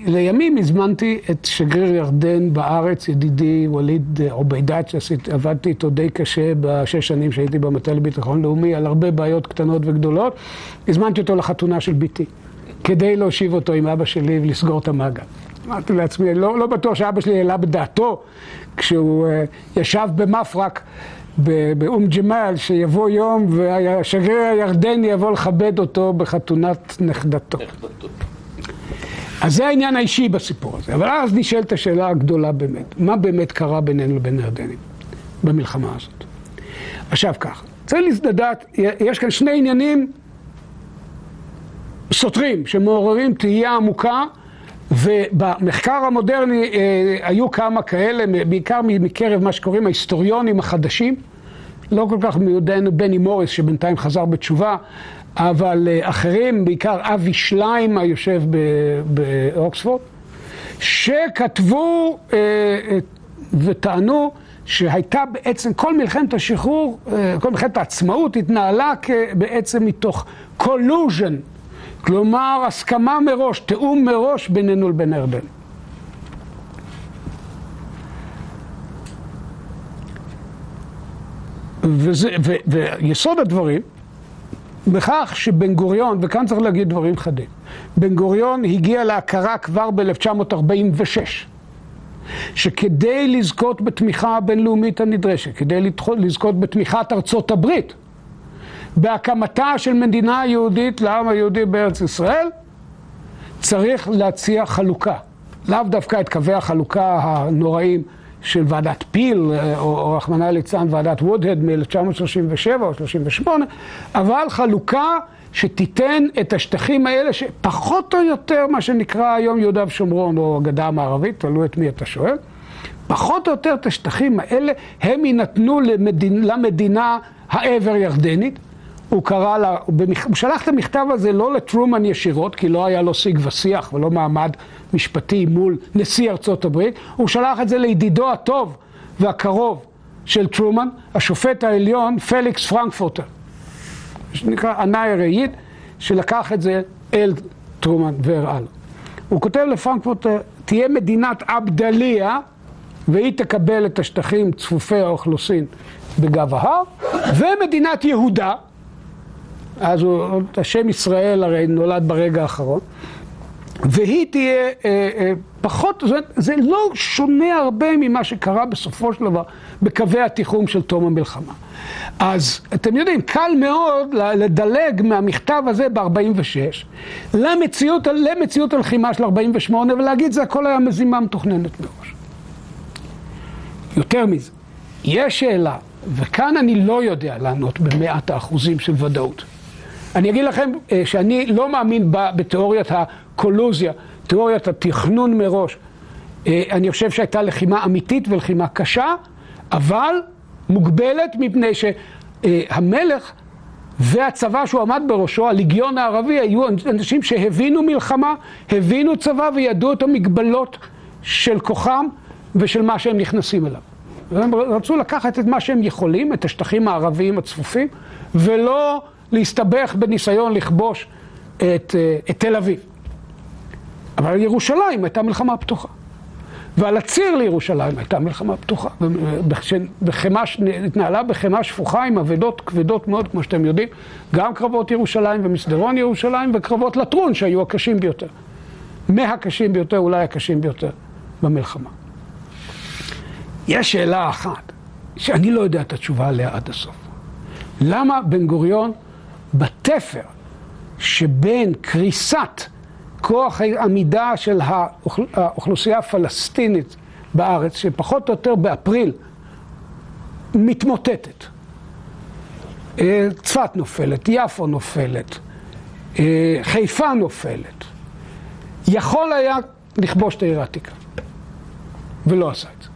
לימים הזמנתי את שגריר ירדן בארץ, ידידי ווליד עוביידת, שעבדתי איתו די קשה בשש שנים שהייתי במטה לביטחון לאומי, על הרבה בעיות קטנות וגדולות. הזמנתי אותו לחתונה של בתי, כדי להושיב אותו עם אבא שלי ולסגור את המעגל. אמרתי לעצמי, לא, לא בטוח שאבא שלי העלה בדעתו כשהוא uh, ישב במפרק באום ג'מאל, שיבוא יום והשגריר הירדני יבוא לכבד אותו בחתונת נכדתו. אז זה העניין האישי בסיפור הזה. אבל אז נשאלת השאלה הגדולה באמת, מה באמת קרה בינינו לבין הירדנים במלחמה הזאת? עכשיו ככה, צריך לדעת, יש כאן שני עניינים סותרים שמעוררים תהייה עמוקה ובמחקר המודרני אה, היו כמה כאלה, בעיקר מקרב מה שקוראים ההיסטוריונים החדשים, לא כל כך מיודענו בני מוריס שבינתיים חזר בתשובה, אבל אה, אחרים, בעיקר אבי שליים היושב באוקספורד, שכתבו אה, וטענו שהייתה בעצם, כל מלחמת השחרור, כל מלחמת העצמאות התנהלה בעצם מתוך collusion כלומר, הסכמה מראש, תיאום מראש בינינו לבין ירדן. וזה, ו, ויסוד הדברים, בכך שבן גוריון, וכאן צריך להגיד דברים חדים, בן גוריון הגיע להכרה כבר ב-1946, שכדי לזכות בתמיכה הבינלאומית הנדרשת, כדי לזכות בתמיכת ארצות הברית, בהקמתה של מדינה יהודית לעם היהודי בארץ ישראל, צריך להציע חלוקה. לאו דווקא את קווי החלוקה הנוראים של ועדת פיל, או רחמנא ליצלן ועדת וודהד מ-1937 או 38, אבל חלוקה שתיתן את השטחים האלה, שפחות או יותר מה שנקרא היום יהודה ושומרון או הגדה המערבית, תלוי את מי אתה שואל, פחות או יותר את השטחים האלה, הם יינתנו למדינ... למדינה העבר ירדנית. הוא קרא לה, הוא שלח את המכתב הזה לא לטרומן ישירות, כי לא היה לו שיג ושיח ולא מעמד משפטי מול נשיא ארצות הברית, הוא שלח את זה לידידו הטוב והקרוב של טרומן, השופט העליון פליקס פרנקפורטר, שנקרא ענאי הרעיד, שלקח את זה אל טרומן והראה לו. הוא כותב לפרנקפורטר, תהיה מדינת עבדליה והיא תקבל את השטחים צפופי האוכלוסין בגב ההר, ומדינת יהודה, אז הוא, השם ישראל הרי נולד ברגע האחרון, והיא תהיה אה, אה, פחות, זאת זה לא שונה הרבה ממה שקרה בסופו של דבר בקווי התיחום של תום המלחמה. אז אתם יודעים, קל מאוד לדלג מהמכתב הזה ב-46 למציאות, למציאות הלחימה של 48 ולהגיד זה הכל היה מזימה מתוכננת מראש. יותר מזה, יש שאלה, וכאן אני לא יודע לענות במאת האחוזים של ודאות. אני אגיד לכם אה, שאני לא מאמין בתיאוריית הקולוזיה, תיאוריית התכנון מראש. אה, אני חושב שהייתה לחימה אמיתית ולחימה קשה, אבל מוגבלת מפני שהמלך והצבא שהוא עמד בראשו, הליגיון הערבי, היו אנשים שהבינו מלחמה, הבינו צבא וידעו את המגבלות של כוחם ושל מה שהם נכנסים אליו. והם רצו לקחת את מה שהם יכולים, את השטחים הערביים הצפופים, ולא להסתבך בניסיון לכבוש את, אה, את תל אביב. אבל ירושלים הייתה מלחמה פתוחה. ועל הציר לירושלים הייתה מלחמה פתוחה. בחמה, התנהלה בחמה שפוכה עם אבדות כבדות מאוד, כמו שאתם יודעים, גם קרבות ירושלים ומסדרון ירושלים וקרבות לטרון שהיו הקשים ביותר. מהקשים ביותר, אולי הקשים ביותר במלחמה. יש שאלה אחת, שאני לא יודע את התשובה עליה עד הסוף. למה בן גוריון בתפר שבין קריסת כוח העמידה של האוכלוסייה הפלסטינית בארץ, שפחות או יותר באפריל מתמוטטת. אה, צפת נופלת, יפו נופלת, אה, חיפה נופלת. יכול היה לכבוש את העיר העתיקה, ולא עשה את זה.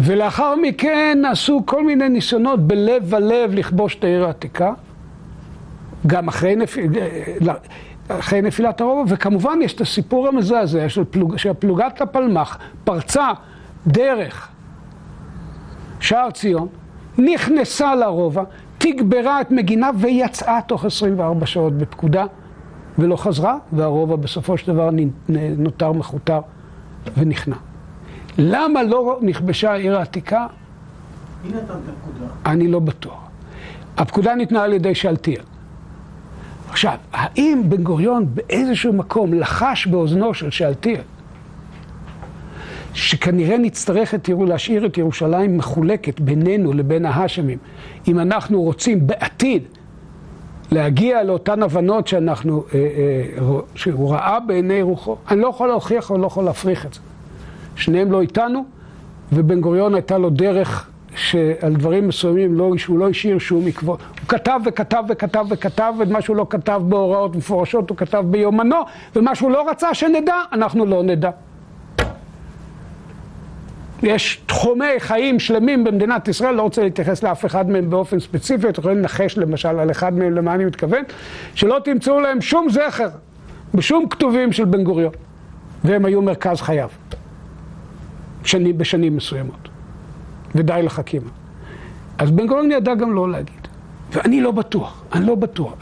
ולאחר מכן נעשו כל מיני ניסיונות בלב ולב לכבוש את העיר העתיקה, גם אחרי, נפ... אחרי נפילת הרובע, וכמובן יש את הסיפור המזעזע של פלוג... שפלוגת הפלמ"ח פרצה דרך שער ציון, נכנסה לרובע, תגברה את מגינה ויצאה תוך 24 שעות בפקודה ולא חזרה, והרובע בסופו של דבר נותר מכותר ונכנע. למה לא נכבשה העיר העתיקה? מי נתן את הפקודה? אני לא בטוח. הפקודה ניתנה על ידי שאלתיאל. עכשיו, האם בן גוריון באיזשהו מקום לחש באוזנו של שאלתיאל שכנראה נצטרך את, להשאיר את ירושלים מחולקת בינינו לבין ההאשמים אם אנחנו רוצים בעתיד להגיע לאותן הבנות שאנחנו, אה, אה, שהוא ראה בעיני רוחו? אני לא יכול להוכיח ואני לא יכול להפריך את זה. שניהם לא איתנו, ובן גוריון הייתה לו דרך שעל דברים מסוימים לא, שהוא לא השאיר שום עקבות. הוא כתב וכתב וכתב וכתב, ומה שהוא לא כתב בהוראות מפורשות הוא כתב ביומנו, ומה שהוא לא רצה שנדע, אנחנו לא נדע. יש תחומי חיים שלמים במדינת ישראל, לא רוצה להתייחס לאף אחד מהם באופן ספציפי, אתם יכולים לנחש למשל על אחד מהם למה אני מתכוון, שלא תמצאו להם שום זכר בשום כתובים של בן גוריון, והם היו מרכז חייו. שני, בשנים מסוימות. ודי לחכימה. אז בן גוריון ידע גם לא להגיד. ואני לא בטוח, אני לא בטוח.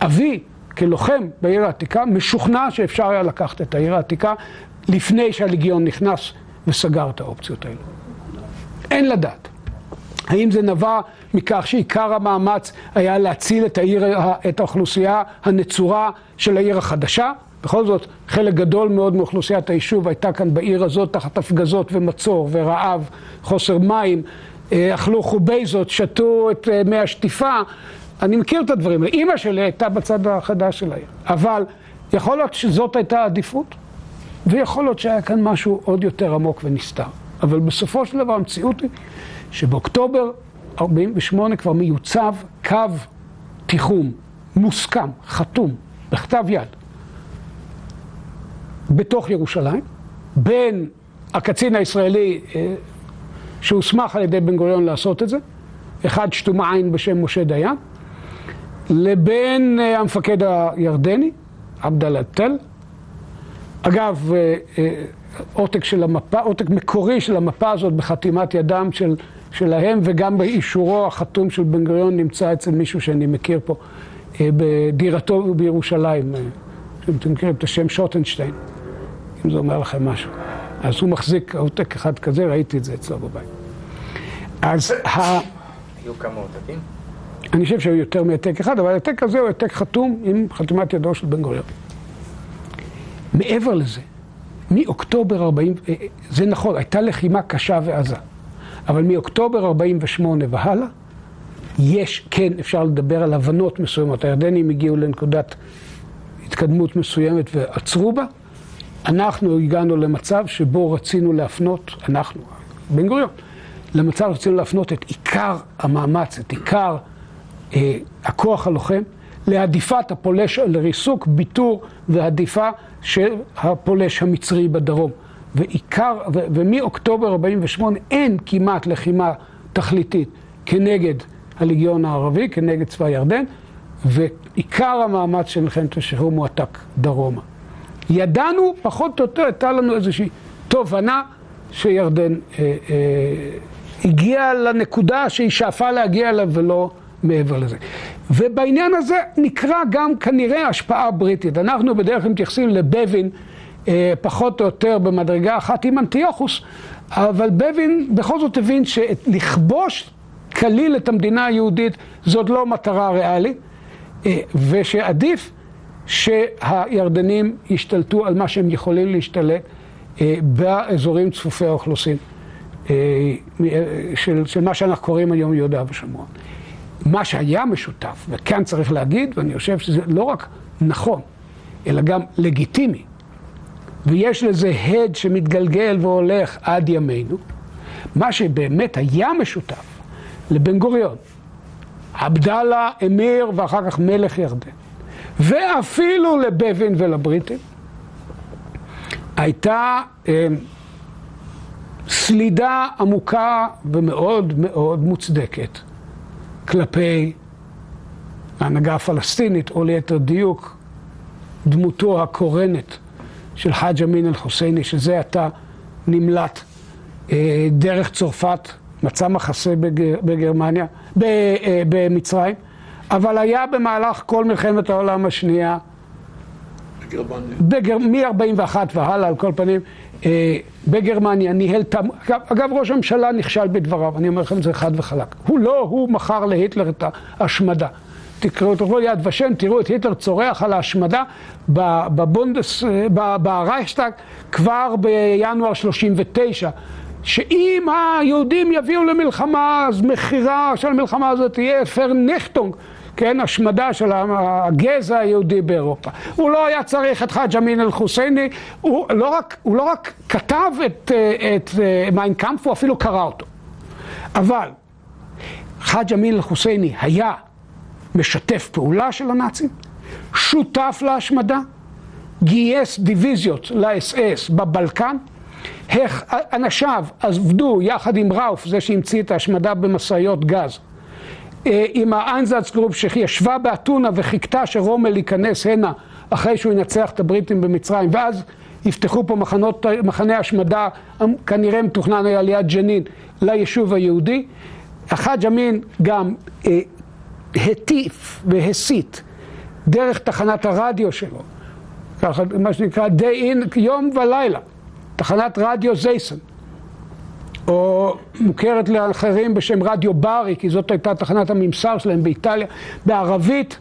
אבי, כלוחם בעיר העתיקה, משוכנע שאפשר היה לקחת את העיר העתיקה לפני שהלגיון נכנס וסגר את האופציות האלו. אין לדעת. האם זה נבע מכך שעיקר המאמץ היה להציל את, העיר, את האוכלוסייה הנצורה של העיר החדשה? בכל זאת, חלק גדול מאוד מאוכלוסיית היישוב הייתה כאן בעיר הזאת תחת הפגזות ומצור ורעב, חוסר מים, אה, אכלו חובייזות, שתו את אה, מי השטיפה. אני מכיר את הדברים האלה. אימא שלי הייתה בצד החדש של העיר. אבל יכול להיות שזאת הייתה העדיפות, ויכול להיות שהיה כאן משהו עוד יותר עמוק ונסתר. אבל בסופו של דבר המציאות היא שבאוקטובר 48' כבר מיוצב קו תיחום מוסכם, חתום, בכתב יד, בתוך ירושלים, בין הקצין הישראלי אה, שהוסמך על ידי בן גוריון לעשות את זה, אחד שתומה עין בשם משה דיין, לבין אה, המפקד הירדני, עבדאללה תל. אגב, אה, עותק של המפה, עותק מקורי של המפה הזאת בחתימת ידם של, שלהם וגם באישורו החתום של בן גוריון נמצא אצל מישהו שאני מכיר פה בדירתו בירושלים. אתם מכירים את השם שוטנשטיין. זה אומר לכם משהו. אז הוא מחזיק עותק אחד כזה, ראיתי את זה אצלו בבית. אז ה... היו כמה עותקים? אני חושב שהיו יותר מהעתק אחד, אבל העתק הזה הוא העתק חתום עם חתימת ידו של בן גוריון. מעבר לזה, מאוקטובר 40, אה, זה נכון, הייתה לחימה קשה ועזה, אבל מאוקטובר 48 והלאה, יש, כן, אפשר לדבר על הבנות מסוימות. הירדנים הגיעו לנקודת התקדמות מסוימת ועצרו בה. אנחנו הגענו למצב שבו רצינו להפנות, אנחנו, בן גוריון, למצב רצינו להפנות את עיקר המאמץ, את עיקר אה, הכוח הלוחם, להדיפת הפולש, לריסוק, ביטור והדיפה של הפולש המצרי בדרום. ועיקר, ו, ומאוקטובר 48' אין כמעט לחימה תכליתית כנגד הליגיון הערבי, כנגד צבא ירדן, ועיקר המאמץ של מלחמת השחרור מועתק דרומה. ידענו, פחות או יותר, הייתה לנו איזושהי תובנה שירדן אה, אה, הגיעה לנקודה שהיא שאפה להגיע אליה ולא מעבר לזה. ובעניין הזה נקרא גם כנראה השפעה בריטית. אנחנו בדרך כלל מתייחסים לבבין אה, פחות או יותר במדרגה אחת עם אנטיוכוס, אבל בבין בכל זאת הבין שלכבוש כליל את המדינה היהודית זאת לא מטרה ריאלית, אה, ושעדיף שהירדנים ישתלטו על מה שהם יכולים להשתלט אה, באזורים צפופי האוכלוסין אה, של, של מה שאנחנו קוראים היום יהודה ושומרון. מה שהיה משותף, וכאן צריך להגיד, ואני חושב שזה לא רק נכון, אלא גם לגיטימי, ויש לזה הד שמתגלגל והולך עד ימינו, מה שבאמת היה משותף לבן גוריון, עבדאללה, אמיר ואחר כך מלך ירדן, ואפילו לבבין ולבריטים, הייתה אה, סלידה עמוקה ומאוד מאוד מוצדקת כלפי ההנהגה הפלסטינית, או ליתר דיוק, דמותו הקורנת של חאג' אמין אל-חוסייני, שזה עתה נמלט אה, דרך צרפת, מצא מחסה בגר, בגרמניה, ב, אה, במצרים. אבל היה במהלך כל מלחמת העולם השנייה, בגר... מ-41 והלאה, על כל פנים, אה, בגרמניה ניהל תם... אגב, אגב, ראש הממשלה נכשל בדבריו, אני אומר לכם את זה חד וחלק. הוא לא, הוא מכר להיטלר את ההשמדה. תקראו את יד ושם, תראו את היטלר צורח על ההשמדה בבונדס, אה, ברייכסטאג כבר בינואר 39. שאם היהודים יביאו למלחמה, אז מחירה של המלחמה הזאת תהיה Vernichtung. כן, השמדה של הגזע היהודי באירופה. הוא לא היה צריך את חאג' אמין אל-חוסייני, הוא, לא הוא לא רק כתב את, את מיין קאמפף, הוא אפילו קרא אותו. אבל חאג' אמין אל-חוסייני היה משתף פעולה של הנאצים, שותף להשמדה, גייס דיוויזיות לאס-אס בבלקן, אנשיו עבדו יחד עם ראוף, זה שהמציא את ההשמדה במשאיות גז, אה, עם ה Einsatzgruppe שישבה באתונה וחיכתה שרומל ייכנס הנה אחרי שהוא ינצח את הבריטים במצרים ואז יפתחו פה מחנות, מחנה השמדה, כנראה מתוכנן היה ליד ג'נין, ליישוב היהודי. החאג' אמין גם אה, הטיף והסית דרך תחנת הרדיו שלו, מה שנקרא day in, יום ולילה, תחנת רדיו זייסן, או מוכרת לאחרים בשם רדיו ברי, כי זאת הייתה תחנת הממסר שלהם באיטליה, בערבית,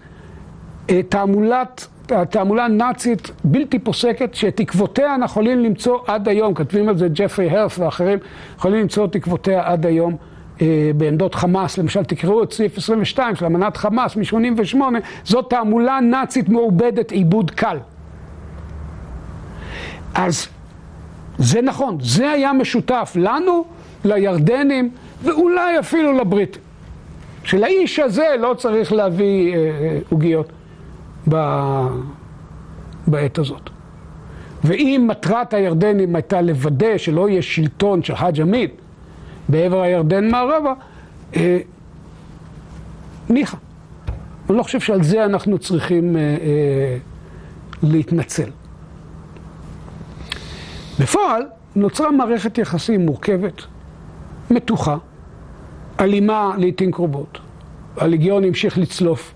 אה, תעמולת, תעמולה נאצית בלתי פוסקת, שאת עקבותיה אנחנו יכולים למצוא עד היום, כותבים על זה ג'פרי הרף ואחרים, יכולים למצוא את עקבותיה עד היום. אה, בעמדות חמאס, למשל תקראו את סעיף 22 של אמנת חמאס מ-88, זאת תעמולה נאצית מעובדת עיבוד קל. אז זה נכון, זה היה משותף לנו, לירדנים ואולי אפילו לבריטים. שלאיש הזה לא צריך להביא אה, אה, עוגיות בעת הזאת. ואם מטרת הירדנים הייתה לוודא שלא יהיה שלטון של חאג' עמיד בעבר הירדן מערבה, אה, ניחא. אני לא חושב שעל זה אנחנו צריכים אה, אה, להתנצל. בפועל נוצרה מערכת יחסים מורכבת, מתוחה, אלימה לעיתים קרובות. הליגיון המשיך לצלוף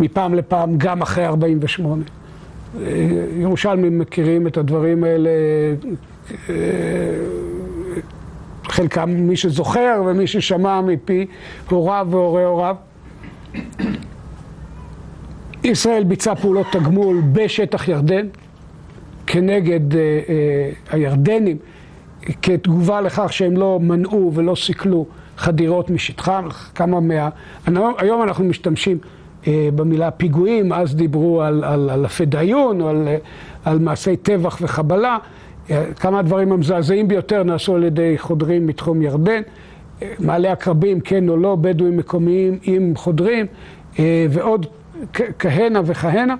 מפעם לפעם גם אחרי 48. ירושלמים מכירים את הדברים האלה, חלקם מי שזוכר ומי ששמע מפי הוריו והורי הוריו. ישראל ביצעה פעולות תגמול בשטח ירדן כנגד אה, אה, הירדנים כתגובה לכך שהם לא מנעו ולא סיכלו חדירות משטחם, כמה מה... היום אנחנו משתמשים אה, במילה פיגועים, אז דיברו על, על, על הפדאיון על, על מעשי טבח וחבלה. אה, כמה הדברים המזעזעים ביותר נעשו על ידי חודרים מתחום ירדן. אה, מעלה עקרבים, כן או לא, בדואים מקומיים עם חודרים, ועוד כהנה וכהנה.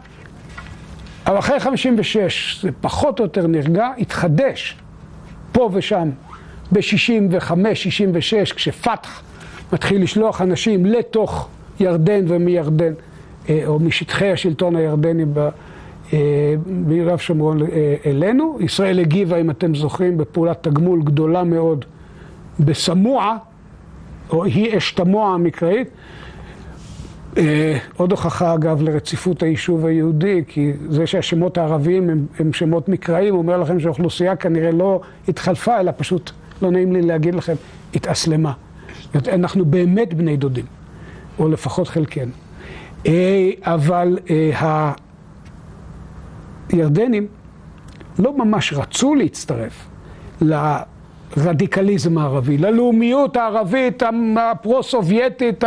אבל אחרי 56 זה פחות או יותר נרגע, התחדש פה ושם ב-65, 66, כשפתח מתחיל לשלוח אנשים לתוך ירדן ומירדן, אה, או משטחי השלטון הירדני אה, ביהודה ושומרון אה, אלינו. ישראל הגיבה, אם אתם זוכרים, בפעולת תגמול גדולה מאוד בסמוע, או היא אש תמוע המקראית. עוד הוכחה אגב לרציפות היישוב היהודי, כי זה שהשמות הערביים הם, הם שמות מקראיים, אומר לכם שהאוכלוסייה כנראה לא התחלפה, אלא פשוט, לא נעים לי להגיד לכם, התאסלמה. אנחנו באמת בני דודים. או לפחות חלקנו. אה, אבל אה, הירדנים לא ממש רצו להצטרף לרדיקליזם הערבי, ללאומיות הערבית הפרו-סובייטית,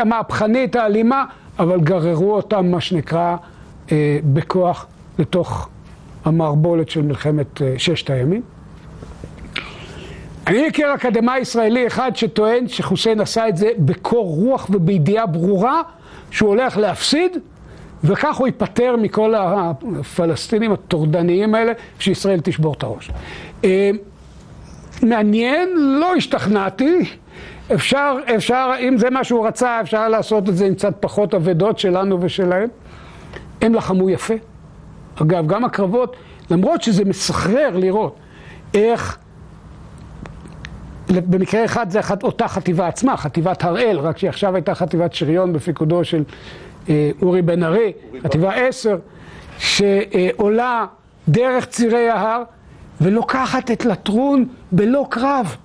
המהפכנית, האלימה, אבל גררו אותם, מה שנקרא, אה, בכוח לתוך המערבולת של מלחמת ששת הימים. אני מכיר אקדמאי ישראלי אחד שטוען שחוסיין עשה את זה בקור רוח ובידיעה ברורה שהוא הולך להפסיד וכך הוא ייפטר מכל הפלסטינים הטורדניים האלה שישראל תשבור את הראש. מעניין, לא השתכנעתי, אפשר, אפשר, אם זה מה שהוא רצה, אפשר לעשות את זה עם קצת פחות אבדות שלנו ושלהם. הם לחמו יפה. אגב, גם הקרבות, למרות שזה מסחרר לראות איך במקרה אחד זה אותה חטיבה עצמה, חטיבת הראל, רק שהיא עכשיו הייתה חטיבת שריון בפיקודו של אה, אורי בן ארי, חטיבה עשר, שעולה דרך צירי ההר ולוקחת את לטרון בלא קרב.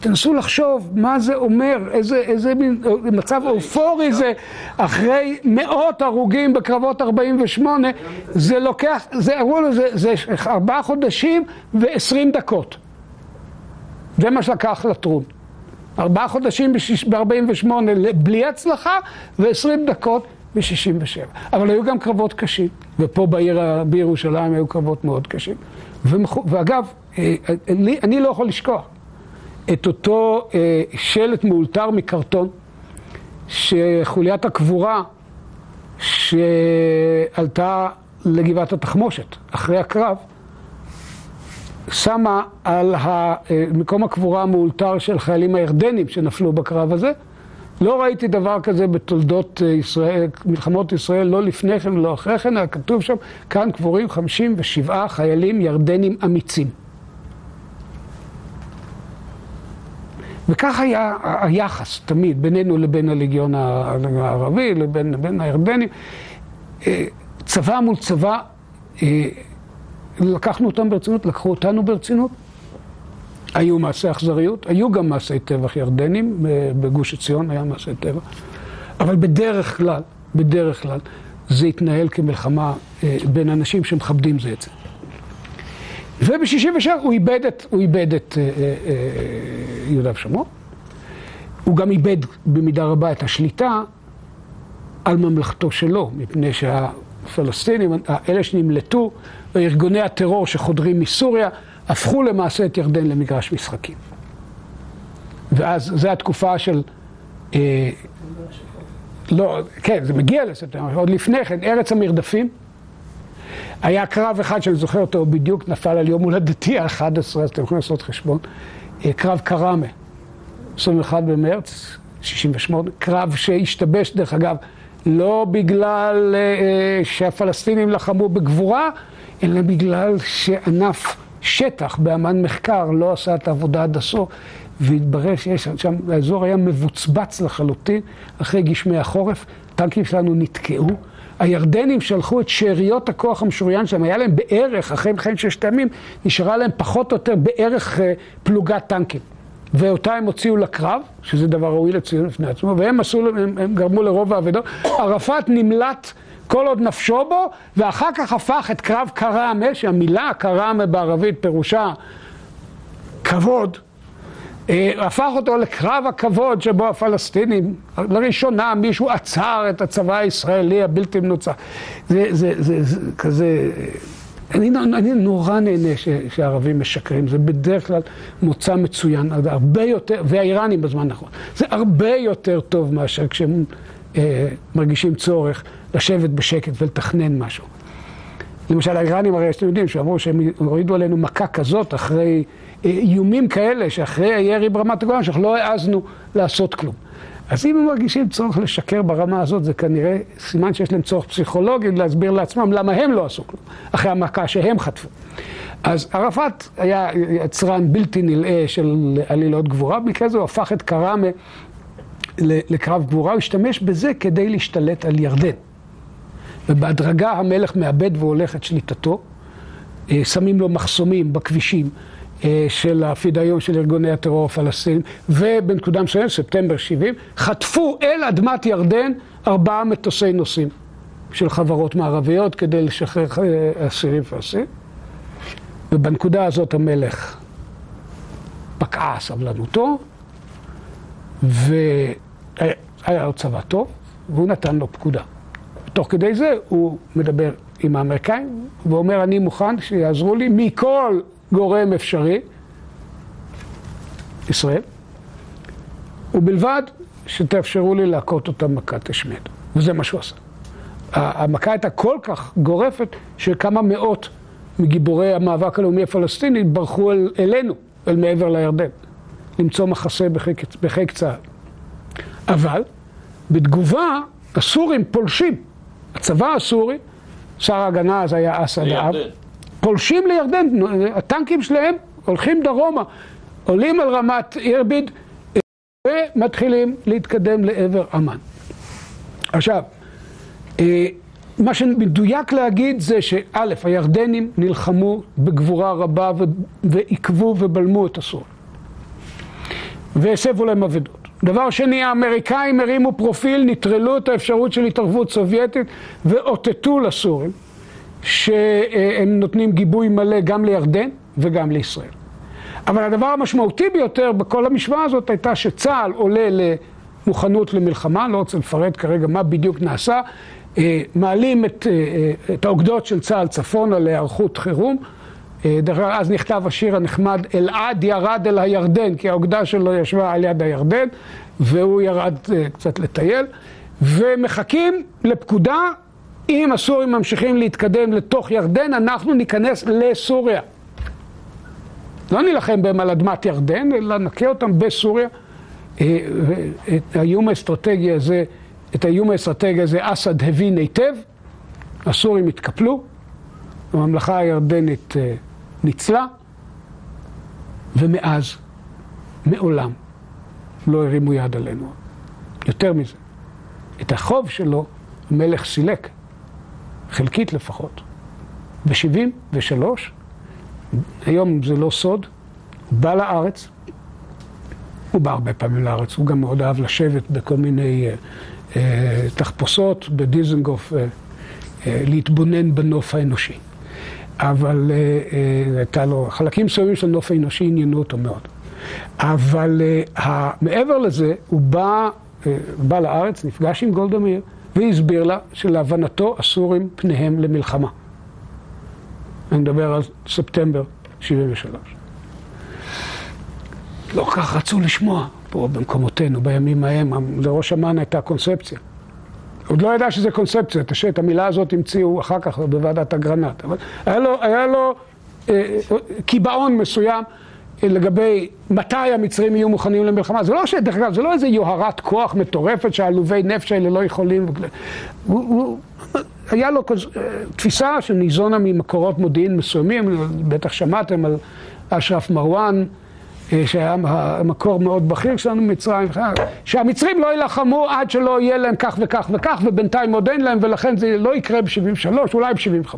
תנסו לחשוב מה זה אומר, איזה, איזה מין מצב אופורי זה אחרי מאות הרוגים בקרבות 48, זה לוקח, זה, אמרו לו, זה, זה ארבעה חודשים ועשרים דקות. זה מה שלקח לטרון. ארבעה חודשים ב-48 בלי הצלחה ו-20 דקות ב-67. אבל היו גם קרבות קשים, ופה בעיר, בירושלים היו קרבות מאוד קשים. ואגב, אה, אני, אני לא יכול לשכוח את אותו אה, שלט מאולתר מקרטון, שחוליית הקבורה שעלתה לגבעת התחמושת אחרי הקרב, שמה על מקום הקבורה המאולתר של חיילים הירדנים שנפלו בקרב הזה. לא ראיתי דבר כזה בתולדות אה, ישראל, מלחמות ישראל, לא לפני כן ולא אחרי כן, אלא כתוב שם, כאן קבורים 57 חיילים ירדנים אמיצים. וכך היה היחס תמיד בינינו לבין הליגיון הערבי, לבין, לבין הירדנים. אה, צבא מול צבא, אה, לקחנו אותם ברצינות, לקחו אותנו ברצינות. היו מעשי אכזריות, היו גם מעשי טבח ירדנים, בגוש עציון היה מעשי טבח, אבל בדרך כלל, בדרך כלל, זה התנהל כמלחמה בין אנשים שמכבדים זה את זה. וב-67' הוא איבד את, הוא איבד את אה, אה, יהודה ושומרון. הוא גם איבד במידה רבה את השליטה על ממלכתו שלו, מפני שהפלסטינים, אלה שנמלטו, ארגוני הטרור שחודרים מסוריה, הפכו למעשה את ירדן למגרש משחקים. ואז זו התקופה של... אה, לא, כן, זה מגיע לספטמבר, עוד לפני כן, ארץ המרדפים. היה קרב אחד שאני זוכר אותו בדיוק, נפל על יום הולדתי ה-11, אז אתם יכולים לעשות חשבון. אה, קרב קראמה, 21 במרץ, 68, קרב שהשתבש דרך אגב, לא בגלל אה, אה, שהפלסטינים לחמו בגבורה, אלא בגלל שענף שטח באמן מחקר לא עשה את העבודה עד הסוף, והתברר שיש שם, האזור היה מבוצבץ לחלוטין אחרי גשמי החורף, הטנקים שלנו נתקעו. הירדנים שלחו את שאריות הכוח המשוריין שלהם, היה להם בערך, אחרי מלחמת ששת הימים, נשארה להם פחות או יותר בערך אה, פלוגת טנקים. ואותה הם הוציאו לקרב, שזה דבר ראוי לציון בפני עצמו, והם עשו, הם, הם גרמו לרוב האבדות. ערפאת נמלט כל עוד נפשו בו, ואחר כך הפך את קרב קראמה, שהמילה קראמה בערבית פירושה כבוד, אה, הפך אותו לקרב הכבוד שבו הפלסטינים, לראשונה מישהו עצר את הצבא הישראלי הבלתי מנוצח. זה, זה, זה, זה כזה, אני, אני נורא נהנה ש, שהערבים משקרים, זה בדרך כלל מוצא מצוין, הרבה יותר, והאיראנים בזמן האחרון, זה הרבה יותר טוב מאשר כשהם מרגישים צורך לשבת בשקט ולתכנן משהו. למשל האיראנים הרי אתם יודעים שאמרו שהם הורידו עלינו מכה כזאת אחרי איומים כאלה שאחרי הירי ברמת הגולן שאנחנו לא העזנו לעשות כלום. אז אם הם מרגישים צורך לשקר ברמה הזאת, זה כנראה סימן שיש להם צורך פסיכולוגי להסביר לעצמם למה הם לא עשו כלום, אחרי המכה שהם חטפו. אז ערפאת היה יצרן בלתי נלאה של עלילות גבורה, במקרה הזה הוא הפך את קראמה לקרב גבורה, הוא השתמש בזה כדי להשתלט על ירדן. ובהדרגה המלך מאבד והולך את שליטתו, אה, שמים לו מחסומים בכבישים. אה, של הפידאיון של ארגוני הטרור הפלסטינים, ובנקודה מסוימת, ספטמבר 70, חטפו אל אדמת ירדן ארבעה מטוסי נוסעים של חברות מערביות כדי לשחרר אה, אסירים פלסטינים. ובנקודה הזאת המלך פקעה סבלנותו, והיה לו צבא טוב, והוא נתן לו פקודה. תוך כדי זה הוא מדבר עם האמריקאים, ואומר, אני מוכן שיעזרו לי מכל גורם אפשרי, ישראל, ובלבד שתאפשרו לי להכות אותה מכת השמד. וזה מה שהוא עשה. המכה הייתה כל כך גורפת, שכמה מאות מגיבורי המאבק הלאומי הפלסטיני ברחו אל, אלינו, אל מעבר לירדן, למצוא מחסה בחיק, בחיק צה"ל. אבל בתגובה, הסורים פולשים. הצבא הסורי, שר ההגנה אז היה אסד האב. פולשים לירדן, הטנקים שלהם הולכים דרומה, עולים על רמת אירביד ומתחילים להתקדם לעבר עמן. עכשיו, אה, מה שמדויק להגיד זה שא', הירדנים נלחמו בגבורה רבה ועיכבו ובלמו את הסור. והסבו להם אבדות. דבר שני, האמריקאים הרימו פרופיל, נטרלו את האפשרות של התערבות סובייטית ואותתו לסורים. שהם נותנים גיבוי מלא גם לירדן וגם לישראל. אבל הדבר המשמעותי ביותר בכל המשוואה הזאת הייתה שצה"ל עולה למוכנות למלחמה, לא רוצה לפרט כרגע מה בדיוק נעשה, אה, מעלים את, אה, את האוגדות של צה"ל צפונה להיערכות חירום. אה, אז נכתב השיר הנחמד, אלעד ירד אל הירדן, כי האוגדה שלו ישבה על יד הירדן, והוא ירד קצת לטייל, ומחכים לפקודה אם הסורים ממשיכים להתקדם לתוך ירדן, אנחנו ניכנס לסוריה. לא נילחם בהם על אדמת ירדן, אלא נכה אותם בסוריה. אה, את האיום האסטרטגי הזה, את האיום האסטרטגי הזה אסד הבין היטב, הסורים התקפלו, הממלכה הירדנית אה, ניצלה, ומאז, מעולם, לא הרימו יד עלינו. יותר מזה, את החוב שלו המלך סילק. חלקית לפחות. ב-73, היום זה לא סוד, בא לארץ, הוא בא הרבה פעמים לארץ, הוא גם מאוד אהב לשבת בכל מיני אה, אה, תחפושות בדיזנגוף, אה, אה, להתבונן בנוף האנושי. אבל אה, אה, הייתה לו, חלקים מסוימים של הנוף האנושי עניינו אותו מאוד. אבל אה, מעבר לזה, הוא בא, בא לארץ, נפגש עם גולדה מאיר, והסביר לה שלהבנתו הסורים פניהם למלחמה. אני מדבר על ספטמבר 73. לא כך רצו לשמוע פה במקומותינו, בימים ההם, לראש אמ"ן הייתה קונספציה. עוד לא ידע שזה קונספציה, את המילה הזאת המציאו אחר כך בוועדת אגרנט, אבל היה לו, היה לו אה, קיבעון מסוים לגבי מתי המצרים יהיו מוכנים למלחמה. זה לא ש... דרך אגב, זה לא איזה יוהרת כוח מטורפת שהעלובי נפש האלה לא יכולים... הוא, הוא, היה לו כז... תפיסה שניזונה ממקורות מודיעין מסוימים, בטח שמעתם על אשרף מרואן, אה, שהיה מקור מאוד בכיר שלנו במצרים, שהמצרים לא יילחמו עד שלא יהיה להם כך וכך וכך, ובינתיים עוד אין להם, ולכן זה לא יקרה ב-73, אולי ב-75.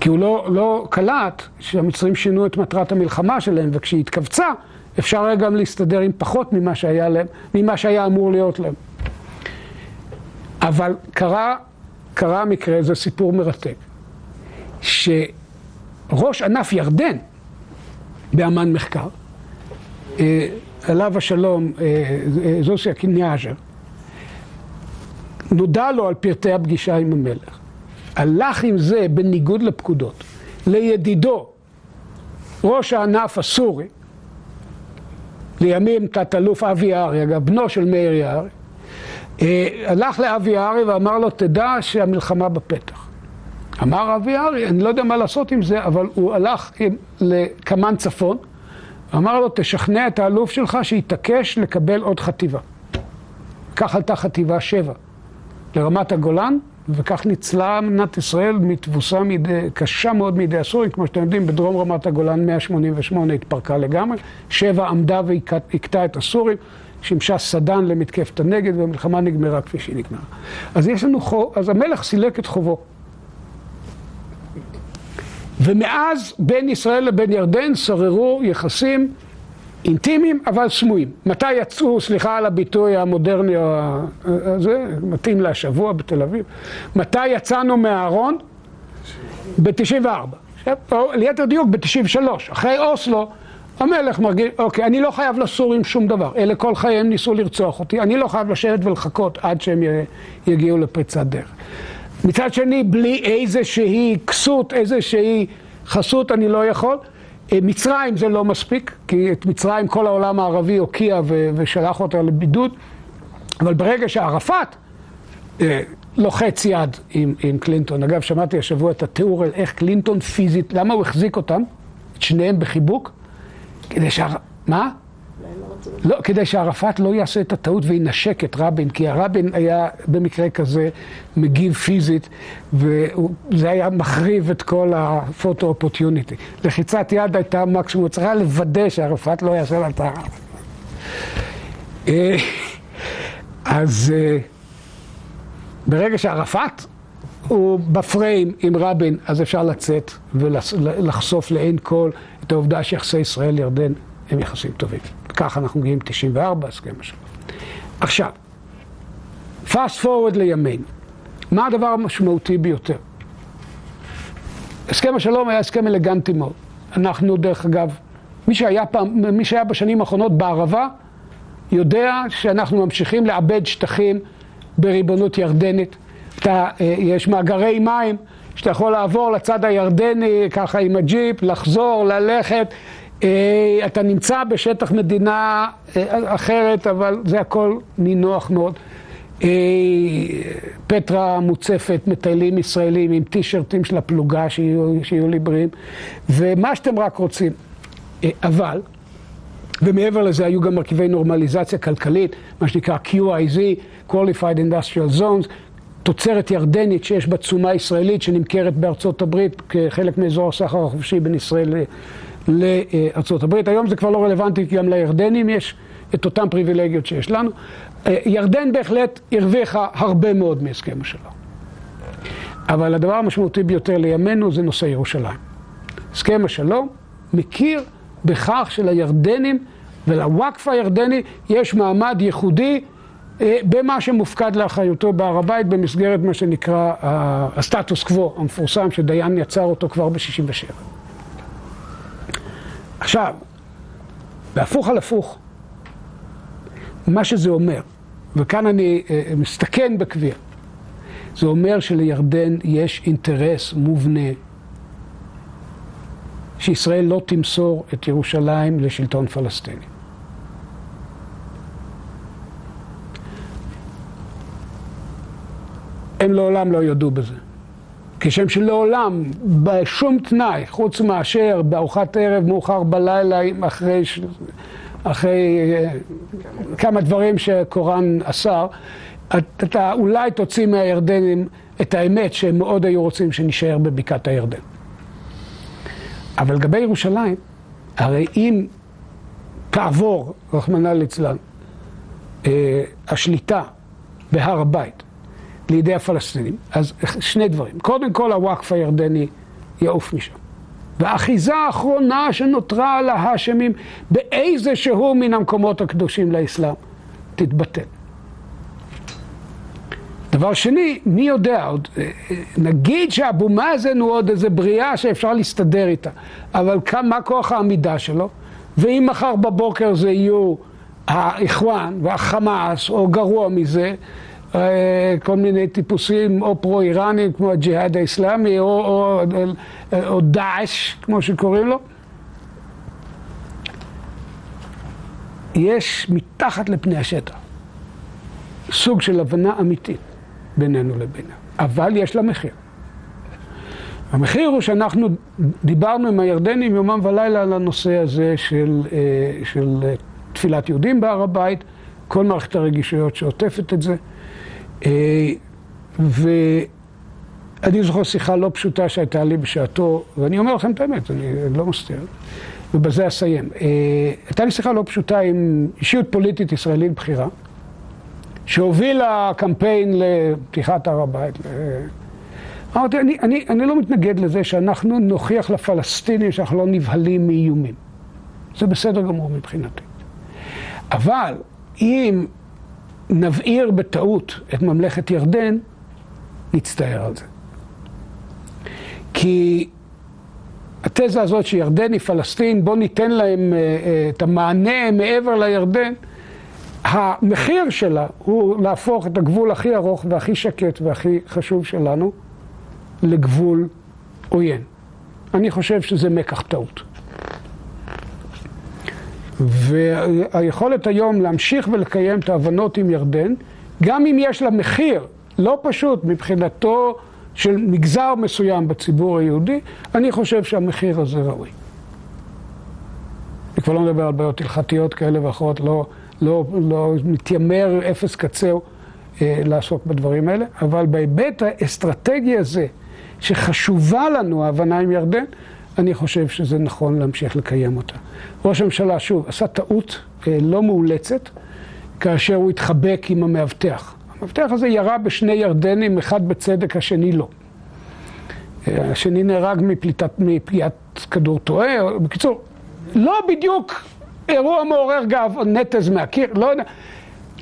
כי הוא לא, לא קלט שהמצרים שינו את מטרת המלחמה שלהם, וכשהיא התכווצה, אפשר היה גם להסתדר עם פחות ממה שהיה להם, ממה שהיה אמור להיות להם. אבל קרה, קרה מקרה, זה סיפור מרתק, שראש ענף ירדן באמן מחקר, אה, עליו השלום, אה, אה, זוסיה קיניאז'ר, נודע לו על פרטי הפגישה עם המלך. הלך עם זה בניגוד לפקודות, לידידו, ראש הענף הסורי, לימים תת-אלוף אבי יערי, אגב, בנו של מאיר יערי, הלך לאבי יערי ואמר לו, תדע שהמלחמה בפתח. אמר אבי יערי, אני לא יודע מה לעשות עם זה, אבל הוא הלך לקמן צפון, אמר לו, תשכנע את האלוף שלך שיתעקש לקבל עוד חטיבה. כך עלתה חטיבה שבע לרמת הגולן, וכך ניצלה מדינת ישראל מתבוסה מידי, קשה מאוד מידי הסורים, כמו שאתם יודעים, בדרום רמת הגולן 188 התפרקה לגמרי, שבע עמדה והכתה את הסורים, שימשה סדן למתקפת הנגד, והמלחמה נגמרה כפי שהיא נגמרה. אז יש לנו חוב, אז המלך סילק את חובו. ומאז בין ישראל לבין ירדן שררו יחסים אינטימיים אבל סמויים. מתי יצאו, סליחה על הביטוי המודרני הזה, מתאים להשבוע בתל אביב, מתי יצאנו מהארון? ב-94. או ליתר דיוק ב-93. אחרי אוסלו, המלך מרגיש, אוקיי, אני לא חייב לסורים שום דבר. אלה כל חייהם ניסו לרצוח אותי, אני לא חייב לשבת ולחכות עד שהם יגיעו לפריצת דרך. מצד שני, בלי איזושהי כסות, איזושהי חסות, אני לא יכול. אה, מצרים זה לא מספיק, כי את מצרים כל העולם הערבי הוקיע ושלח אותה לבידוד, אבל ברגע שערפאת אה, לוחץ יד עם, עם קלינטון, אגב, שמעתי השבוע את התיאור על איך קלינטון פיזית, למה הוא החזיק אותם, את שניהם בחיבוק? כדי שה... מה? לא, כדי שערפאת לא יעשה את הטעות וינשק את רבין, כי הרבין היה במקרה כזה מגיב פיזית, וזה היה מחריב את כל הפוטו אופוטיוניטי. לחיצת יד הייתה מקסימום, צריכה לוודא שערפאת לא יעשה לה את ה... אה, אז אה, ברגע שערפאת הוא בפריים עם רבין, אז אפשר לצאת ולחשוף לעין כל את העובדה שיחסי ישראל-ירדן הם יחסים טובים. ככה אנחנו מגיעים 94, הסכם השלום. עכשיו, fast forward לימינו. מה הדבר המשמעותי ביותר? הסכם השלום היה הסכם אלגנטי מאוד. אנחנו, דרך אגב, מי שהיה, פעם, מי שהיה בשנים האחרונות בערבה, יודע שאנחנו ממשיכים לאבד שטחים בריבונות ירדנית. אתה, אה, יש מאגרי מים שאתה יכול לעבור לצד הירדני ככה עם הג'יפ, לחזור, ללכת. אה, אתה נמצא בשטח מדינה אה, אחרת, אבל זה הכל נינוח מאוד. אה, פטרה מוצפת, מטיילים ישראלים עם טישרטים של הפלוגה שיהיו, שיהיו לי בריאים, ומה שאתם רק רוצים. אבל, ומעבר לזה היו גם מרכיבי נורמליזציה כלכלית, מה שנקרא QIZ, Qualified Industrial Zones, תוצרת ירדנית שיש בה תשומה ישראלית שנמכרת בארצות הברית כחלק מאזור הסחר החופשי בין ישראל הברית. היום זה כבר לא רלוונטי, כי גם לירדנים יש את אותן פריבילגיות שיש לנו. אה, ירדן בהחלט הרוויחה הרבה מאוד מהסכם השלום. אבל הדבר המשמעותי ביותר לימינו זה נושא ירושלים. הסכם השלום מכיר בכך שלירדנים ולוואקף הירדני יש מעמד ייחודי אה, במה שמופקד לאחריותו בהר הבית במסגרת מה שנקרא הסטטוס קוו המפורסם שדיין יצר אותו כבר ב-67. עכשיו, בהפוך על הפוך, מה שזה אומר, וכאן אני אה, מסתכן בקביעה, זה אומר שלירדן יש אינטרס מובנה שישראל לא תמסור את ירושלים לשלטון פלסטיני. הם לעולם לא יודו בזה. כשם שלעולם, בשום תנאי, חוץ מאשר בארוחת ערב מאוחר בלילה, אחרי, אחרי אה, כמה דברים שקוראן אסר, אתה אולי תוציא מהירדנים את האמת שהם מאוד היו רוצים שנשאר בבקעת הירדן. אבל לגבי ירושלים, הרי אם תעבור, רחמנא ליצלן, אה, השליטה בהר הבית לידי הפלסטינים, אז שני דברים. קודם כל הוואקף הירדני יעוף משם. והאחיזה האחרונה שנותרה להאשמים באיזה שהוא מן המקומות הקדושים לאסלאם תתבטל. דבר שני, מי יודע, עוד, אה, אה, נגיד שאבו מאזן הוא עוד איזה בריאה שאפשר להסתדר איתה, אבל מה כוח העמידה שלו? ואם מחר בבוקר זה יהיו האיחואן והחמאס, או גרוע מזה, כל מיני טיפוסים או פרו-איראנים כמו הג'יהאד האיסלאמי או, או, או, דאעש כמו שקוראים לו. יש מתחת לפני השטח סוג של הבנה אמיתית בינינו לבינם, אבל יש לה מחיר. המחיר הוא שאנחנו דיברנו עם הירדנים יומם ולילה על הנושא הזה של, אה, של תפילת יהודים בהר הבית, כל מערכת הרגישויות שעוטפת את זה. אה, ואני זוכר שיחה לא פשוטה שהייתה לי בשעתו, ואני אומר לכם את האמת, אני לא מסתיר, ובזה אסיים. אה, הייתה לי שיחה לא פשוטה עם אישיות פוליטית ישראלית בכירה, שהובילה קמפיין לפתיחת הר הבית. אמרתי, אני, אני, אני לא מתנגד לזה שאנחנו נוכיח לפלסטינים שאנחנו לא נבהלים מאיומים. זה בסדר גמור מבחינתי. אבל אם נבעיר בטעות את ממלכת ירדן, נצטער על זה. כי התזה הזאת שירדן היא פלסטין, בוא ניתן להם אה, אה, את המענה מעבר לירדן, המחיר שלה הוא להפוך את הגבול הכי ארוך והכי שקט והכי חשוב שלנו לגבול עוין. אני חושב שזה מקח טעות. והיכולת היום להמשיך ולקיים את ההבנות עם ירדן, גם אם יש לה מחיר לא פשוט מבחינתו של מגזר מסוים בציבור היהודי, אני חושב שהמחיר הזה ראוי. אני כבר לא מדבר על בעיות הלכתיות כאלה ואחרות, לא, לא, לא מתיימר אפס קצהו אה, לעסוק בדברים האלה, אבל בהיבט האסטרטגי הזה, שחשובה לנו ההבנה עם ירדן, אני חושב שזה נכון להמשיך לקיים אותה. ראש הממשלה, שוב, עשה טעות אה, לא מאולצת, כאשר הוא התחבק עם המאבטח. המאבטח הזה ירה בשני ירדנים, אחד בצדק, השני לא. אה, השני נהרג מפליטת, מפגיעת כדור טועה, בקיצור, לא בדיוק אירוע מעורר גאווה, נטז מהקיר, לא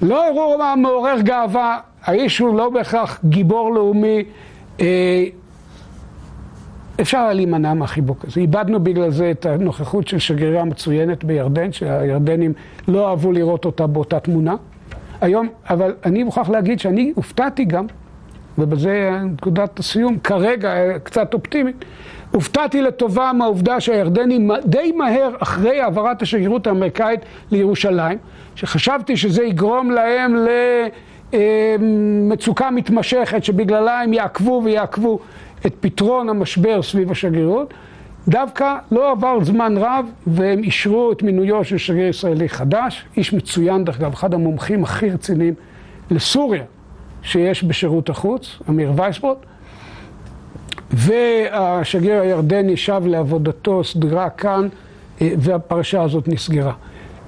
לא אירוע מעורר גאווה, האיש הוא לא בהכרח גיבור לאומי, אה, אפשר היה להימנע מהחיבוק הזה. איבדנו בגלל זה את הנוכחות של שגרירה מצוינת בירדן, שהירדנים לא אהבו לראות אותה באותה תמונה. היום, אבל אני מוכרח להגיד שאני הופתעתי גם, ובזה נקודת הסיום, כרגע קצת אופטימית, הופתעתי לטובה מהעובדה שהירדנים די מהר אחרי העברת השגרירות האמריקאית לירושלים, שחשבתי שזה יגרום להם למצוקה מתמשכת שבגללה הם יעקבו ויעקבו את פתרון המשבר סביב השגרירות, דווקא לא עבר זמן רב והם אישרו את מינויו של שגריר ישראלי חדש, איש מצוין דרך אגב, אחד המומחים הכי רציניים לסוריה שיש בשירות החוץ, אמיר וייסבוט, והשגריר הירדני שב לעבודתו סדרה כאן אה, והפרשה הזאת נסגרה.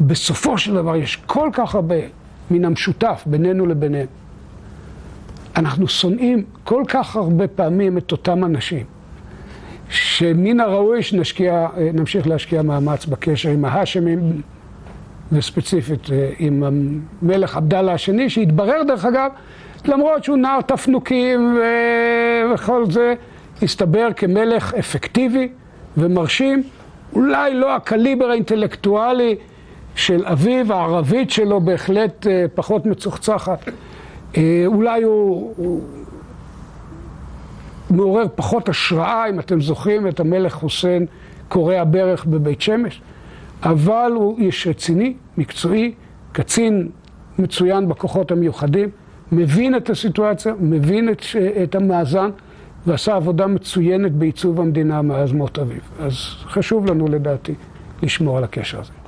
בסופו של דבר יש כל כך הרבה מן המשותף בינינו לביניהם. אנחנו שונאים כל כך הרבה פעמים את אותם אנשים, שמן הראוי שנשקיע, נמשיך להשקיע מאמץ בקשר עם ההאשמים, וספציפית עם המלך עבדאללה השני, שהתברר דרך אגב, למרות שהוא נער תפנוקים וכל זה, הסתבר כמלך אפקטיבי ומרשים, אולי לא הקליבר האינטלקטואלי של אביו, הערבית שלו בהחלט פחות מצוחצחת. אולי הוא, הוא מעורר פחות השראה, אם אתם זוכרים את המלך חוסיין קורע ברך בבית שמש, אבל הוא איש רציני, מקצועי, קצין מצוין בכוחות המיוחדים, מבין את הסיטואציה, מבין את, את המאזן, ועשה עבודה מצוינת בעיצוב המדינה מאז מות אביו. אז חשוב לנו לדעתי לשמור על הקשר הזה.